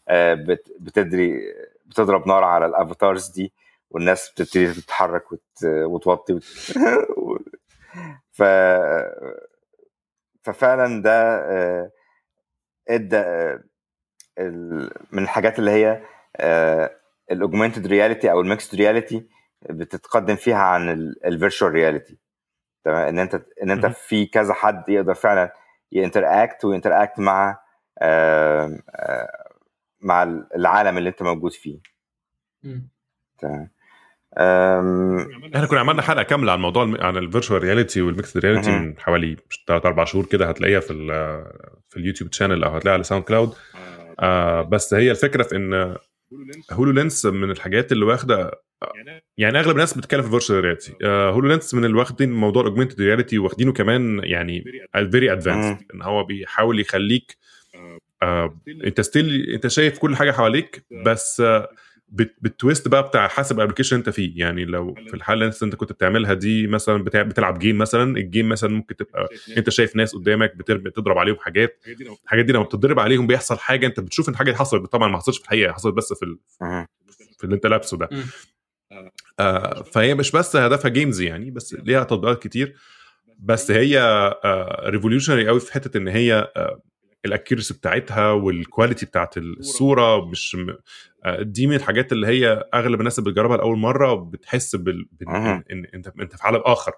آه، بت... بتدري بتضرب نار على ال avatars دي والناس بتبتدي تتحرك وت... وتوطي وت... ف ففعلا ده آه، إدى من الحاجات اللي هي ال augmented reality أو ال mixed reality بتتقدم فيها عن ال virtual reality تمام إن أنت إن أنت. في كذا حد يقدر فعلا ي interact وي interact مع آه، آه، مع العالم اللي أنت موجود فيه. تمام إحنا كنا عملنا حلقة كاملة عن موضوع الم- عن ال virtual reality وال mixed reality. من حوالي 3 4 شهور كده هتلاقيها في ال في ال YouTube channel أو هتلاقيها على SoundCloud آه بس هي الفكرة في إن HoloLens من الحاجات اللي واخدة يعني أغلب الناس بتتكلم في ال virtual reality آه HoloLens من اللي واخدين موضوع ال augmented reality واخدينه كمان يعني very advanced مهم. إن هو بيحاول يخليك آه أنت still أنت شايف كل حاجة حواليك بس آه بت- بال twist بقى بتاع حسب ال application أنت فيه. يعني لو في الحالة اللي أنت كنت بتعملها دي مثلا بتلعب game مثلا ال game مثلا ممكن تبقى أنت شايف ناس قدامك. بترمي تضرب عليهم حاجات. الحاجات دي لما بتضرب عليهم بيحصل حاجة أنت بتشوف إن حاجة حصلت. طبعا ما حصلتش في الحقيقة حصلت بس في ال... في اللي أنت لابسه ده. آه فهي مش بس هدفها games يعني بس ليها تطبيقات كتير بس هي revolutionary قوي في حتة إن هي آه ال accuracy بتاعتها وال quality بتاعت الصورة مش م- آه، دي من الحاجات اللي هي أغلب الناس اللي بتجربها لأول مرة بتحس بال... بال... مهم. إن, إن أنت أنت في عالم آخر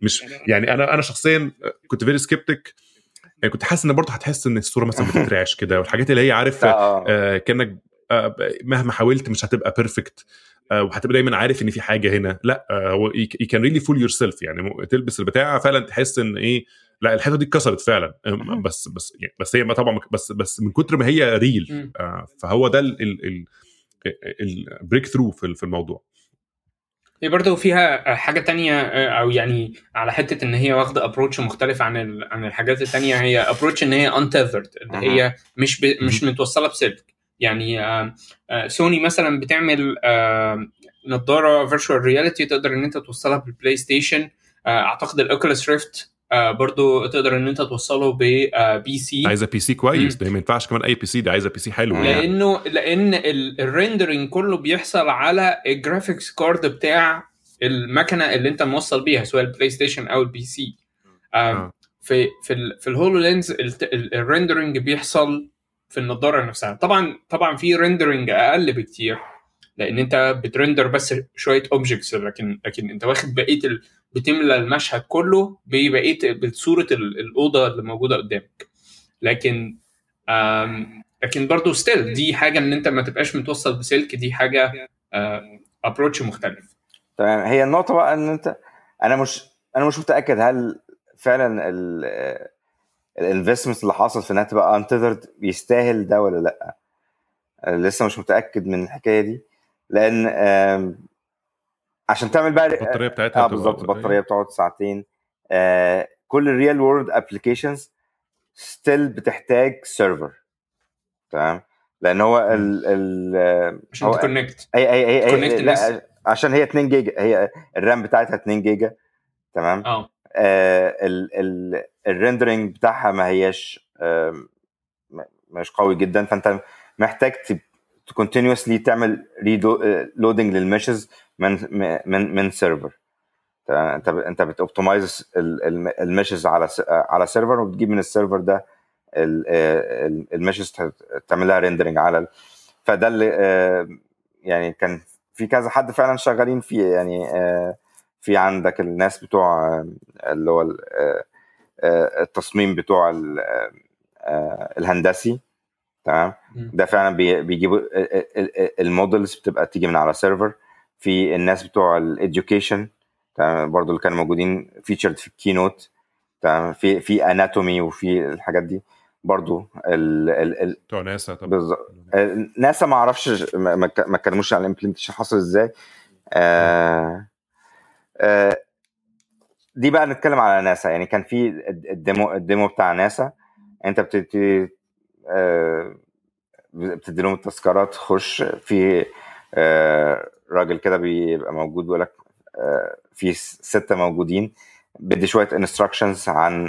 مش يعني أنا أنا شخصيا كنت very skeptic يعني كنت حاسس إن برضه هتحس إن الصورة مثلا بتترعش كده والحاجات اللي هي عارف آه. آه كأنك آه مهما حاولت مش هتبقى perfect آه وهتبقى دايما عارف إن في حاجة هنا لا آه، هو you can really fool yourself يعني تلبس البتاع فعلا تحس إن إيه لا الحته دي اتكسرت فعلا آه،. بس بس يعني بس هي ما طبعا بس بس من كتر ما هي real. آه فهو ده ال breakthrough في الموضوع هي برضه فيها حاجة تانية أو يعني على حتة إن هي واخدة approach مختلف عن. عن الحاجات التانية هي approach إن هي untethered اللي أها. هي مش. مش متوصلة بسلك يعني آه، آه، سوني مثلا بتعمل آه، نظارة virtual reality تقدر إن أنت توصلها بال PlayStation أعتقد ال Oculus Rift برضو تقدر إن أنت توصله ب PC عايزة PC كويس. ده ما ينفعش كمان أي PC ده عايزة بي سي حلو يعني. لأنه لأن ال rendering كله بيحصل على ال graphics card بتاع المكنة اللي أنت موصل بيها سواء ال PlayStation أو ال PC آه. في في ال HoloLens ال rendering بيحصل في النضارة نفسها. طبعا طبعا في rendering أقل بكتير لأن أنت بت render بس شوية objects لكن لكن أنت واخد بقية ال... بتملى المشهد كله ببقية بصورة ال- الأوضة اللي موجودة قدامك. لكن آم، لكن برضه still دي حاجة إن أنت ما تبقاش متوصل بسلك دي حاجة approach مختلف. تمام. هي النقطة بقى إن أنت أنا مش أنا مش متأكد هل فعلا ال investment اللي حاصل في إنها تبقى untethered يستاهل ده ولا لأ؟ لسه مش متأكد من الحكاية دي لأن عشان تعمل بقى البطارية بتاعتها آه بالظبط البطارية بتقعد ساعتين. آه كل ال real world applications still بتحتاج server تمام؟ لأن هو ال ال عشان هو ت connect هي هي, Connect هي الناس. لا عشان هي 2 جيجا هي ال RAM بتاعتها 2 جيجا تمام؟ آه آه. ال rendering بتاعها ما هياش آه مش قوي جدا فأنت محتاج continuously تعمل loading لل meshes من من من server؟ انت انت بت optimize ال meshes على على server وبتجيب من ال server ده ال meshes تعمل لها rendering على فده اللي آه، يعني كان في كذا حد فعلا شغالين فيه يعني آه، في عندك الناس بتوع اللي هو آه، آه، التصميم بتوع آه، الهندسي تمام. ده فعلا بي- بيجيبوا ال- ال- ال- ال models بتبقى تيجي من على server في الناس بتوع ال education تمام؟ برضو اللي كانوا موجودين featured في ال keynote تمام؟ في في anatomy وفي الحاجات دي. برضو ال ال ال بتوع ناسا طبعا. ناسا ما أعرفش ما اتكلموش عن ال implementation حصل إزاي. آه دي بقى نتكلم على ناسا. يعني كان في ال d- ال demo ال demo بتاع ناسا. انت بتبتدي آه بتدي لهم التذكرة وتخش في آه راجل كده بيبقى موجود بيقول لك آه في ستة موجودين بدي شوية instructions عن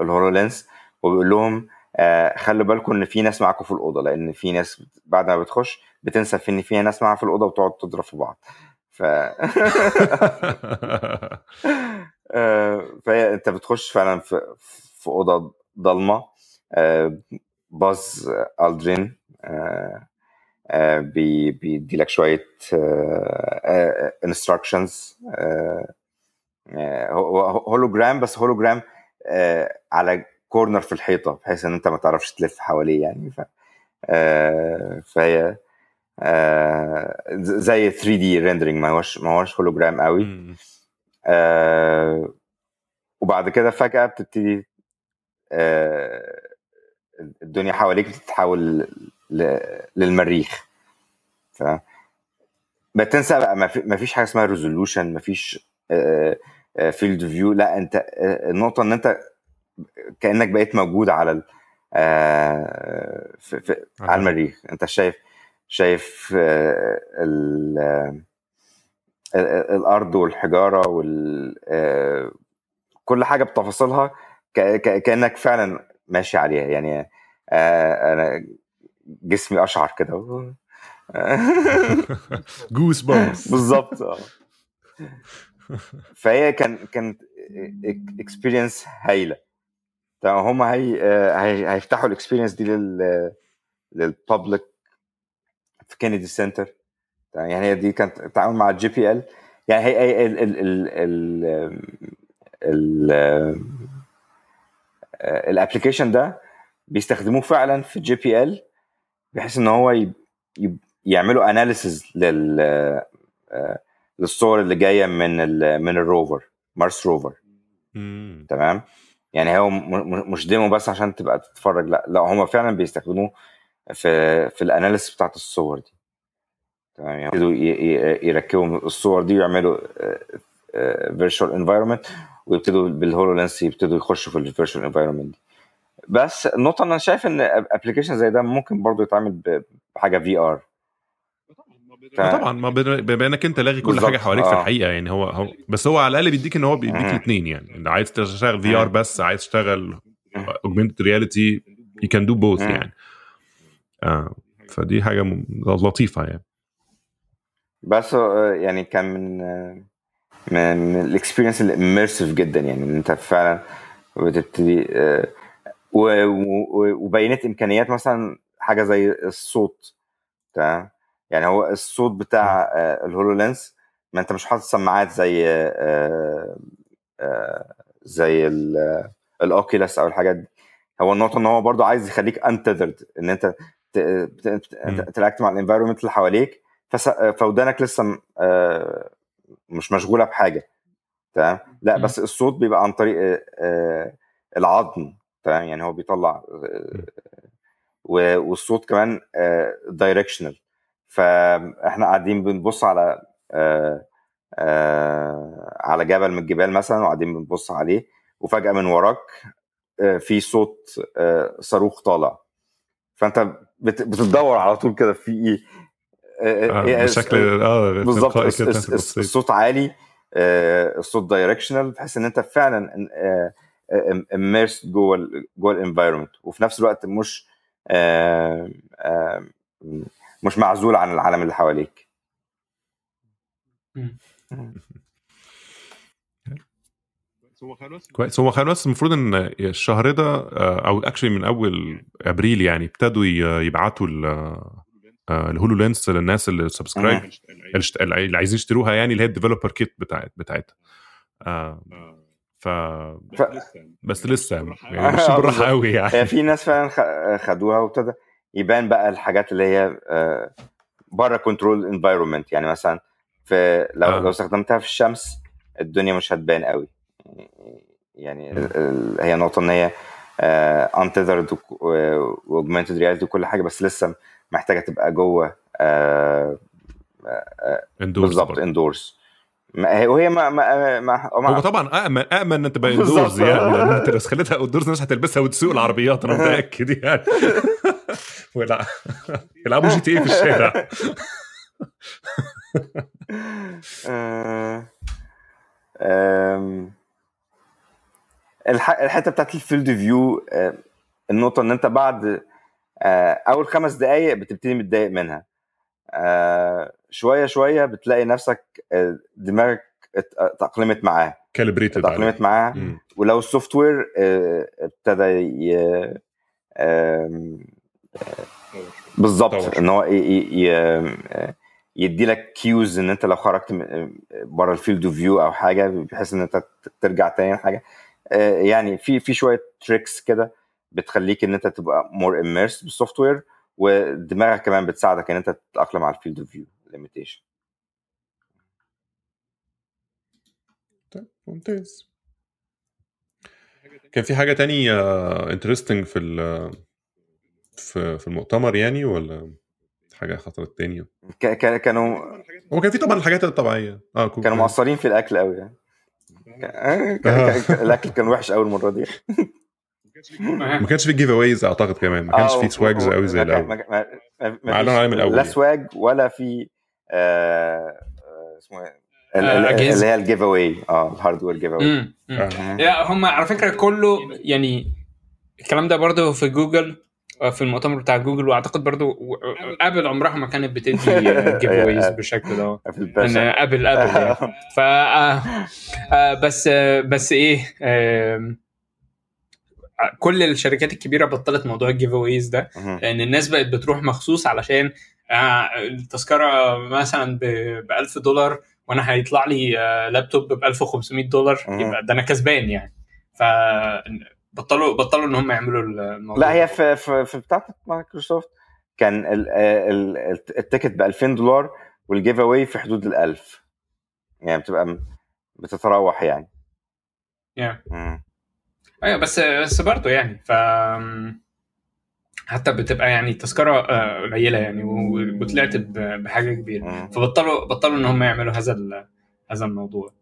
الهولولينس وبيقول لهم آه خلوا بالكم إن في ناس معاكم في الأوضة لأن في ناس بعد ما بتخش بتنسى في إن في ناس معاها في الأوضة وتقعد تضرب في بعض. ف آه، فهي انت بتخش فعلا في في أوضة ضلمة آه، باز ألدرين آه، بي- بيدي لك شوية instructions hologram بس هولوجرام على corner في الحيطة بحيث إن أنت ما تعرفش تلف حواليه يعني ف فهي آه، زي 3D rendering ما هوش ما هوش هولوجرام قوي. آه، وبعد كده فجأة بتبتدي آه، الدنيا حواليك بتتحول للمريخ. ف بتنسى بقى ما في- ما فيش حاجة اسمها resolution ما فيش field view لا انت آه، النقطة ان انت كأنك بقيت موجود على ال- آه، في في على على المريخ. انت شايف شايف آه، ال- آه، ال- الأرض والحجارة وال آه، كل حاجة بتفاصيلها كأنك فعلا ماشي عليها. يعني أنا جسمي أشعر كده. جوس بامس بالظبط فهي كان كانت experience هايلة. هم هي هي- هيفتحوا ال experience دي لل لل public في Kennedy Center؟ يعني هي دي كانت التعاون مع ال JPL يعني هي هي ال ال ال ال ال ال application ده بيستخدموه فعلا في ال JPL بحيث إن هو يعملوا analysis لل للصور اللي جاية من ال من ال rover Mars rover. تمام يعني هو مش demo بس عشان تبقى تتفرج لا لا هم فعلا بيستخدموه في في ال analysis بتاعت الصور دي تمام يعني يركبوا الصور دي ويعملوا virtual environment ويبتدوا بال HoloLens يبتدوا يخشوا في ال virtual environment دي بس النقطه ان أنا شايف إن application زي ده ممكن برضو يتعمل بحاجة VR طبعا ما بما إنك أنت لاغي كل حاجة حواليك في آه. الحقيقة يعني هو هو بس هو على الأقل بيديك إن هو بيديك. الاثنين يعني عايز تشتغل VR. بس عايز تشتغل augmented reality you can do both. يعني آه فدي حاجة لطيفة يعني. بس آه، يعني كان من آه، من ال experience ال immersive جدا يعني إن أنت فعلا بتبتدي آه، وبينت إمكانيات مثلا حاجة زي الصوت تمام؟ يعني هو الصوت بتاع ال HoloLens ما أنت مش حاطط سماعات زي زي ال- ال Oculus أو الحاجات دي. هو النقطة إن هو برضو عايز يخليك untethered إن أنت. ت react مع ال environment اللي حواليك فودانك لسه آه، مش مشغولة بحاجة تمام؟ لا. بس الصوت بيبقى عن طريق آه، آه، العظم تمام؟ يعني هو بيطلع والصوت كمان دايركشنال فاحنا قاعدين بنبص على على جبل من الجبال مثلا وقاعدين بنبص عليه وفجأة من وراك في صوت صاروخ طالع. فأنت بتدور على طول كده في إيه آه، آه إيه- بشكل آه بالظبط. الصوت عالي آه، الصوت directional بحيث إن أنت فعلا immersed جوه جوه ال environment وفي نفس الوقت مش آه، آه، مش معزول عن العالم اللي حواليك. كويس. هو خلاص المفروض إن الشهر ده آه، أو actually من أول أبريل يعني ابتدوا يبعتوا ال- آه، ال HoloLens للناس اللي subscribe مم. اللي عايزين يشتروها يعني اللي هي ال developer kit بتاعت بتاعتها. آه، ف ف... بس لسه يعني مش بالراحة. قوي يعني. هي في ناس فعلا خ- خدوها وابتدى يبان بقى الحاجات اللي هي بره controlled environment يعني مثلا في لو آه. لو استخدمتها في الشمس الدنيا مش هتبان قوي يعني هي نقطة إن هي untethered و augmented reality وكل حاجة بس لسه محتاجة تبقى جوه آه، Indoors بالظبط برضه. indoors وهي ما ما ما, هو طبعا امن امن إن تبقى بالظبط. indoors يعني انت لو خليتها indoors الناس هتلبسها وتسوق العربيات أنا متأكد يعني ولا يلعبوا GTA في الشارع آه، آم، الح- الحتة بتاعت ال field view النقطة إن أنت بعد آه، أول خمس دقائق بتبتدي متضايق منها. آه، شوية شوية بتلاقي نفسك آه، دماغك اتأقلمت معاه. calibrated اتأقلمت معاه. ولو ال software آه، ابتدى بالظبط إن هو يدي لك cues إن أنت لو خرجت بره ال field of view أو حاجة بحيث إن أنت ترجع تاني حاجة آه، يعني في في شوية tricks كده بتخليك إن أنت تبقى more immersed بال software ودماغك كمان بتساعدك إن أنت تتأقلم على ال field of view limitation طيب ممتاز. كان في حاجة تانية interesting في في في المؤتمر يعني ولا حاجة خطرت تانية كانوا هو كان في طبعا الحاجات الطبيعيه آه كانوا مقصرين في الأكل قوي يعني. الأكل كان وحش قوي المرة دي. ما كانش في giveaways أعتقد كمان. ما كانش في سواجز قوي زي الأول. معلن عليه من الأول لا swag ولا في اسمه إيه؟ اللي هي ال giveaway آه ال hardware giveaway هم على فكرة كله يعني الكلام ده برضه في جوجل في المؤتمر بتاع جوجل وأعتقد برضو أبل عمرها ما كانت بتدي giveaways بالشكل ده إن أبل أبل يعني. ف بس بس إيه كل الشركات الكبيرة بطلت موضوع ال giveaways ده لأن الناس بقت بتروح مخصوص علشان التذكرة مثلا ب 1000 دولار وأنا هيطلع لي لابتوب ب 1500 دولار يبقى ده أنا كسبان يعني. ف بطلوا بطلوا ان هم يعملوا الموضوع. لا هي في في, في بتاعه مايكروسوفت كان ال ticket ب 2000 دولار وال giveaway في حدود ال 1000 يعني بتبقى بتتراوح يعني. Yeah. أيوه بس بس برضه يعني ف حتى بتبقى يعني تذكرة قليلة يعني وطلعت بحاجة كبيرة. فبطلوا بطلوا ان هم يعملوا هذا هذا الموضوع.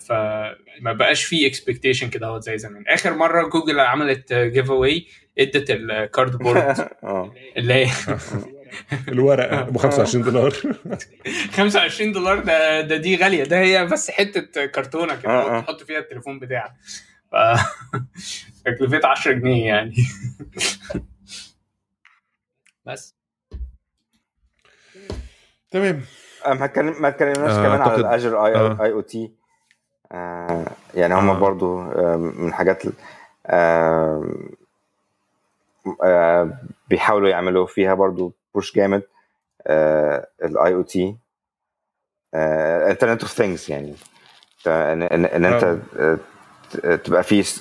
فما بقاش في expectation كده زي زمان. آخر مرة جوجل عملت giveaway ادت ال Cardboard اللي هي الورقه ب 25 دولار. 25 دولار ده ده دي غالية. ده هي بس حتة كرتونة كده تحط فيها التليفون بتاعك. ف تكلفه 10 جنيه يعني. بس. تمام. ما اتكلم ما اتكلمناش آه كمان على ال Azure I آه. OT آه يعني هم آه. برضو آه من الحاجات آه آه بيحاولوا يعملوا فيها برضو push جامد ال IoT internet of things يعني ان, إن, إن أنت آه. تبقى في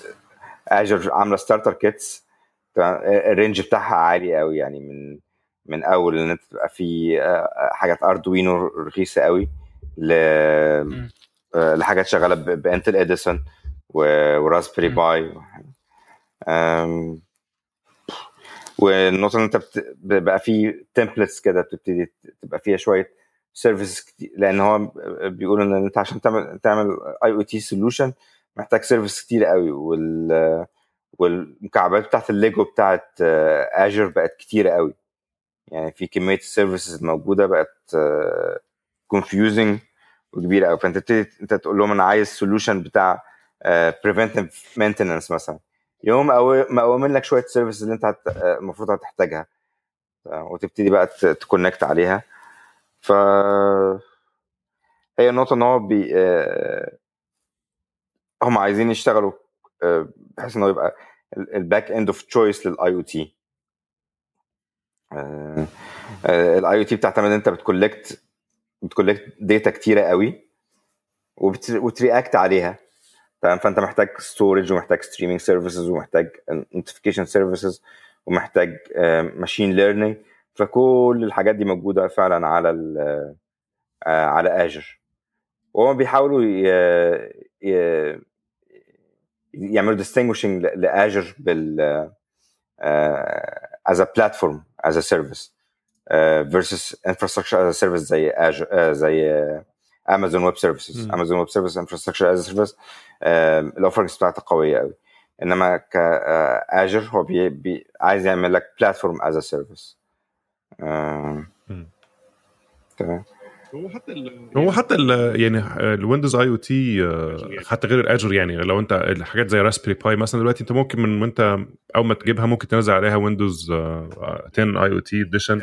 Azure عاملة starter kits ال range بتاعها عالي قوي يعني من من أول إن أنت تبقى في حاجات Arduino رخيصة قوي ل لحاجات شغالة ب Intel Edison و Raspberry Pi. والنقطه ان أنت بت... بقى في templates كده بتبتدي تبقى فيها شوية services كتير لأن هو بيقولوا إن أنت عشان تعمل تعمل IoT solution محتاج service كتير قوي وال والمكعبات بتاعت الليجو بتاعت Azure بقت كتيره قوي. يعني في كمية ال services الموجوده بقت confusing وكبيره قوي فأنت تبتدي أنت تقول لهم أنا عايز solution بتاع preventive maintenance مثلا. يوم مقومين لك شوية services اللي أنت المفروض هتحتاجها. وتبتدي بقى ت connect عليها. ف هي النقطة إن هو بي هم عايزين يشتغلوا بحيث انه يبقى ال backend of choice لل IoT ال IoT بتعتمد أنت بت collect بت collect data كتيرة قوي وت react عليها. تمام؟ فأنت محتاج storage ومحتاج streaming services ومحتاج notification services ومحتاج machine learning فكل الحاجات دي موجودة فعلا على ال على Azure وهم بيحاولوا يعملوا distinguishing ل Azure بال as a platform as a service. Versus infrastructure as a service زي Azure uh, زي Amazon Web Services Amazon Web Service infrastructure as service ال offerings بتاعتها قوية قوي. إنما ك Azure هو بي بي عايز يعمل لك platform as service تمام؟ هو حتى هو حتى ال يعني ال Windows IoT حتى غير ال Azure يعني. لو انت الحاجات زي Raspberry Pi مثلا دلوقتي انت ممكن من وانت أول ما تجيبها ممكن تنزل عليها Windows 10 IoT edition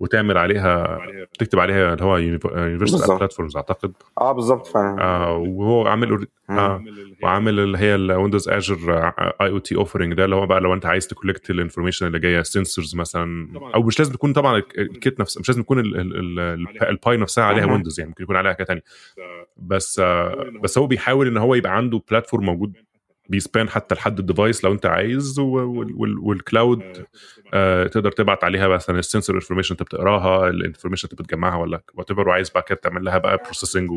وتعمل عليها تكتب عليها. اللي هو universal platforms أعتقد. آه بالظبط فعلا. آه وهو عامل آه. وعامل اللي هي ال Windows Azure IoT offering ده اللي هو بقى لو انت عايز ت collect ال information اللي جاية sensors مثلا. أو مش لازم تكون طبعا ال kit نفسه مش لازم يكون ال Pi نفسها. عليها Windows يعني ممكن يكون عليها حاجة ثانية بس آه بس هو بيحاول إن هو يبقى عنده platform موجود بي span حتى لحد ال device لو أنت عايز وال cloud آه تقدر تبعت عليها. مثلا ال sensor information أنت بتقراها ال information أنت بتجمعها ولا whatever وعايز بقى كده تعمل لها بقى processing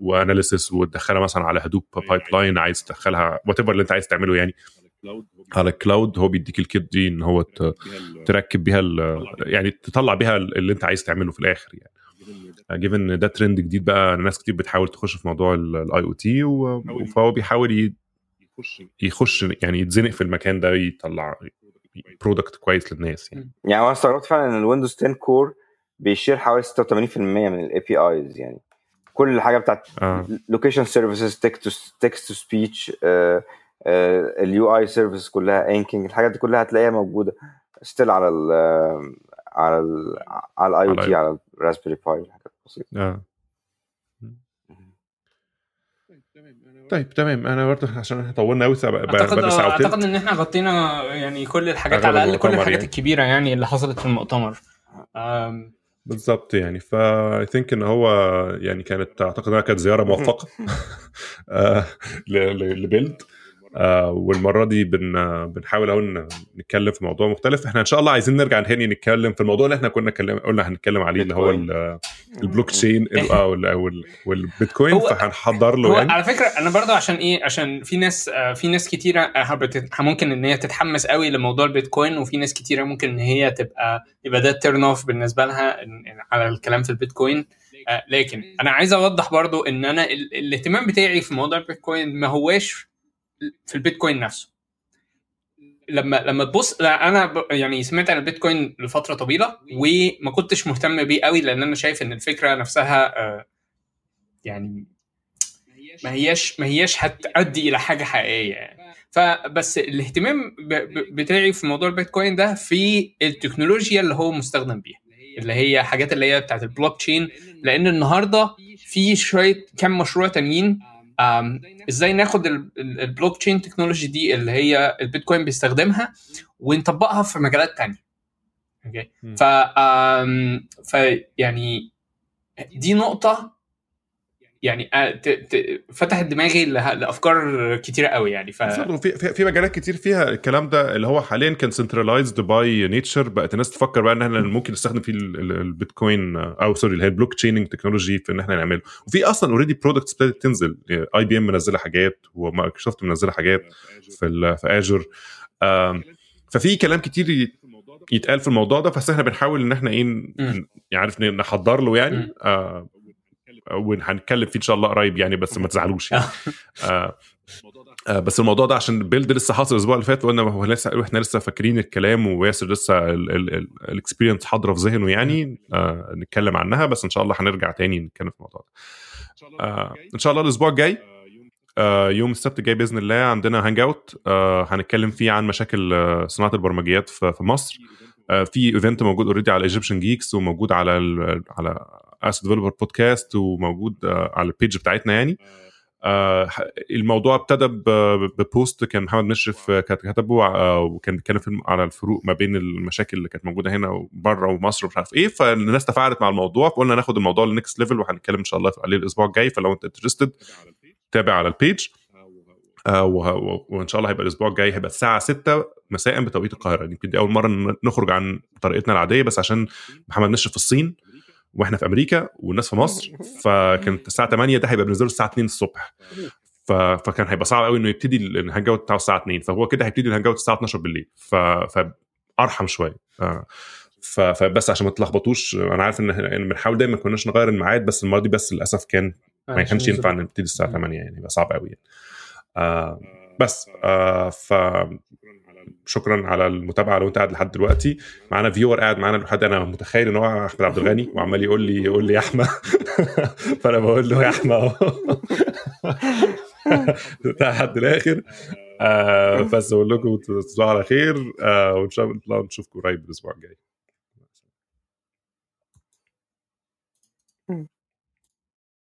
و analysis وتدخلها مثلا على Hadoop pipeline عايز تدخلها whatever اللي أنت عايز تعمله يعني. على ال cloud هو بيديك ال kit دي إن هو تركب بيها يعني تطلع بيها اللي أنت عايز تعمله في الآخر يعني. given ده ترند جديد بقى ناس كتير بتحاول تخش في موضوع ال IoT فهو بيحاول يخش. يعني يتزنق في المكان ده يطلع product كويس للناس يعني. يعني أنا استغربت فعلا إن ال Windows 10 Core بي share حوالي 86% من ال APIs يعني. كل الحاجة بتاعت location services text to speech ال UI services كلها inking الحاجات دي كلها هتلاقيها موجودة. still على ال على ال على ال IoT على ال Raspberry Pi حاجات بسيطة. آه. طيب تمام. أنا برضه عشان إحنا طولنا قوي أعتقد أعتقد إن إحنا غطينا يعني كل الحاجات على الأقل كل الحاجات يعني. الكبيرة يعني اللي حصلت في المؤتمر. بالظبط يعني. ف I think إن هو يعني كانت أعتقد إنها كانت زيارة موفقة. ل Build آه والمرة دي بن بنحاول اهو نتكلم في موضوع مختلف. إحنا إن شاء الله عايزين نرجع تاني نتكلم في الموضوع اللي إحنا كنا كلم قلنا هنتكلم عليه اللي هو البلوك تشين والبيتكوين فهنحضر له يعني. على فكرة أنا برضه عشان إيه عشان في ناس في ناس كتيرة ممكن إن هي تتحمس قوي لموضوع البيتكوين وفي ناس كتيرة ممكن إن هي تبقى يبقى ده turn off بالنسبة لها على الكلام في البيتكوين. لكن أنا عايز أوضح برضو إن أنا الاهتمام بتاعي في موضوع البيتكوين ما هواش في البيتكوين نفسه. لما لما تبص أنا يعني سمعت عن البيتكوين لفترة طويلة وما كنتش مهتم بيه قوي لأن أنا شايف إن الفكرة نفسها يعني ما هياش ما هياش هتؤدي إلى حاجة حقيقية يعني. فبس الاهتمام بتاعي في موضوع البيتكوين ده في التكنولوجيا اللي هو مستخدم بيها اللي هي حاجات اللي هي بتاعت البلوك تشين. لأن النهارده في شوية كام مشروع تانيين إزاي ناخد ال blockchain technology دي اللي هي البيتكوين بيستخدمها ونطبقها في مجالات تانية. okay؟ ف ف يعني دي نقطة يعني فتحت دماغي لأفكار كتيرة قوي يعني ف في في مجالات كتير فيها الكلام ده اللي هو حاليا كان centralized by nature بقت الناس تفكر بقى إن إحنا ممكن نستخدم فيه البيتكوين أو sorry اللي هي ال blockchaining technology في إن إحنا نعمله. وفي أصلا already products ابتدت تنزل. IBM منزله حاجات ومايكروسوفت منزله حاجات في في Azure ففي كلام كتير يتقال في الموضوع ده بس إحنا بنحاول إن إحنا إيه عارف نحضر له يعني. آه وهنتكلم فيه إن شاء الله قريب يعني بس ما تزعلوش يعني. آه آه بس الموضوع ده عشان ال Build لسه حاصل الأسبوع اللي فات وقلنا هو لسه إحنا لسه فاكرين الكلام وياسر لسه ال experience حاضرة في ذهنه يعني. آه نتكلم عنها بس إن شاء الله هنرجع تاني نتكلم في الموضوع ده. آه إن شاء الله الأسبوع الجاي آه يوم السبت الجاي بإذن الله عندنا hangout آه هنتكلم فيه عن مشاكل صناعة البرمجيات في, في مصر. آه في event موجود already على Egyptian Geeks وموجود على على اس Developer Podcast وموجود على ال page بتاعتنا يعني. آه الموضوع ابتدى ب post كان محمد مشرف كتبه آه وكان بيتكلم على الفروق ما بين المشاكل اللي كانت موجودة هنا وبره ومصر ومش عارف إيه. فالناس تفاعلت مع الموضوع فقلنا ناخد الموضوع لل next level وهنتكلم إن شاء الله عليه الأسبوع الجاي. فلو أنت interested تابع على ال page آه وإن شاء الله هيبقى الأسبوع الجاي هيبقى الساعة 6 مساء بتوقيت القاهرة. يمكن دي أول مرة نخرج عن طريقتنا العادية بس عشان محمد مشرف في الصين. وإحنا في أمريكا والناس في مصر فكانت الساعة 8 ده هيبقى بالنسبة له الساعة 2 الصبح. ف... فكان هيبقى صعب قوي إنه يبتدي ال hangout بتاعه الساعة 2 فهو كده هيبتدي ال hangout الساعة 12 بالليل. ف... فأرحم شوية. آه. ف... فبس عشان ما تلخبطوش أنا عارف إن بنحاول دايما ما كناش نغير الميعاد بس المره دي بس للأسف كان ما كانش ينفع نبتدي الساعة 8 يعني يبقى صعب قوي يعني. آه بس آه ف شكرا على المتابعة لو انت قاعد لحد دلوقتي. معانا فيور قاعد معانا لحد أنا متخيل إن هو أحمد عبد الغني وعمال يقول لي يقول لي يا أحمد. فأنا بقول له يا أحمد لحد الآخر. آه بس أقول لكم تصبحوا على خير. آه وإن شاء الله نشوفكم قريب الأسبوع الجاي.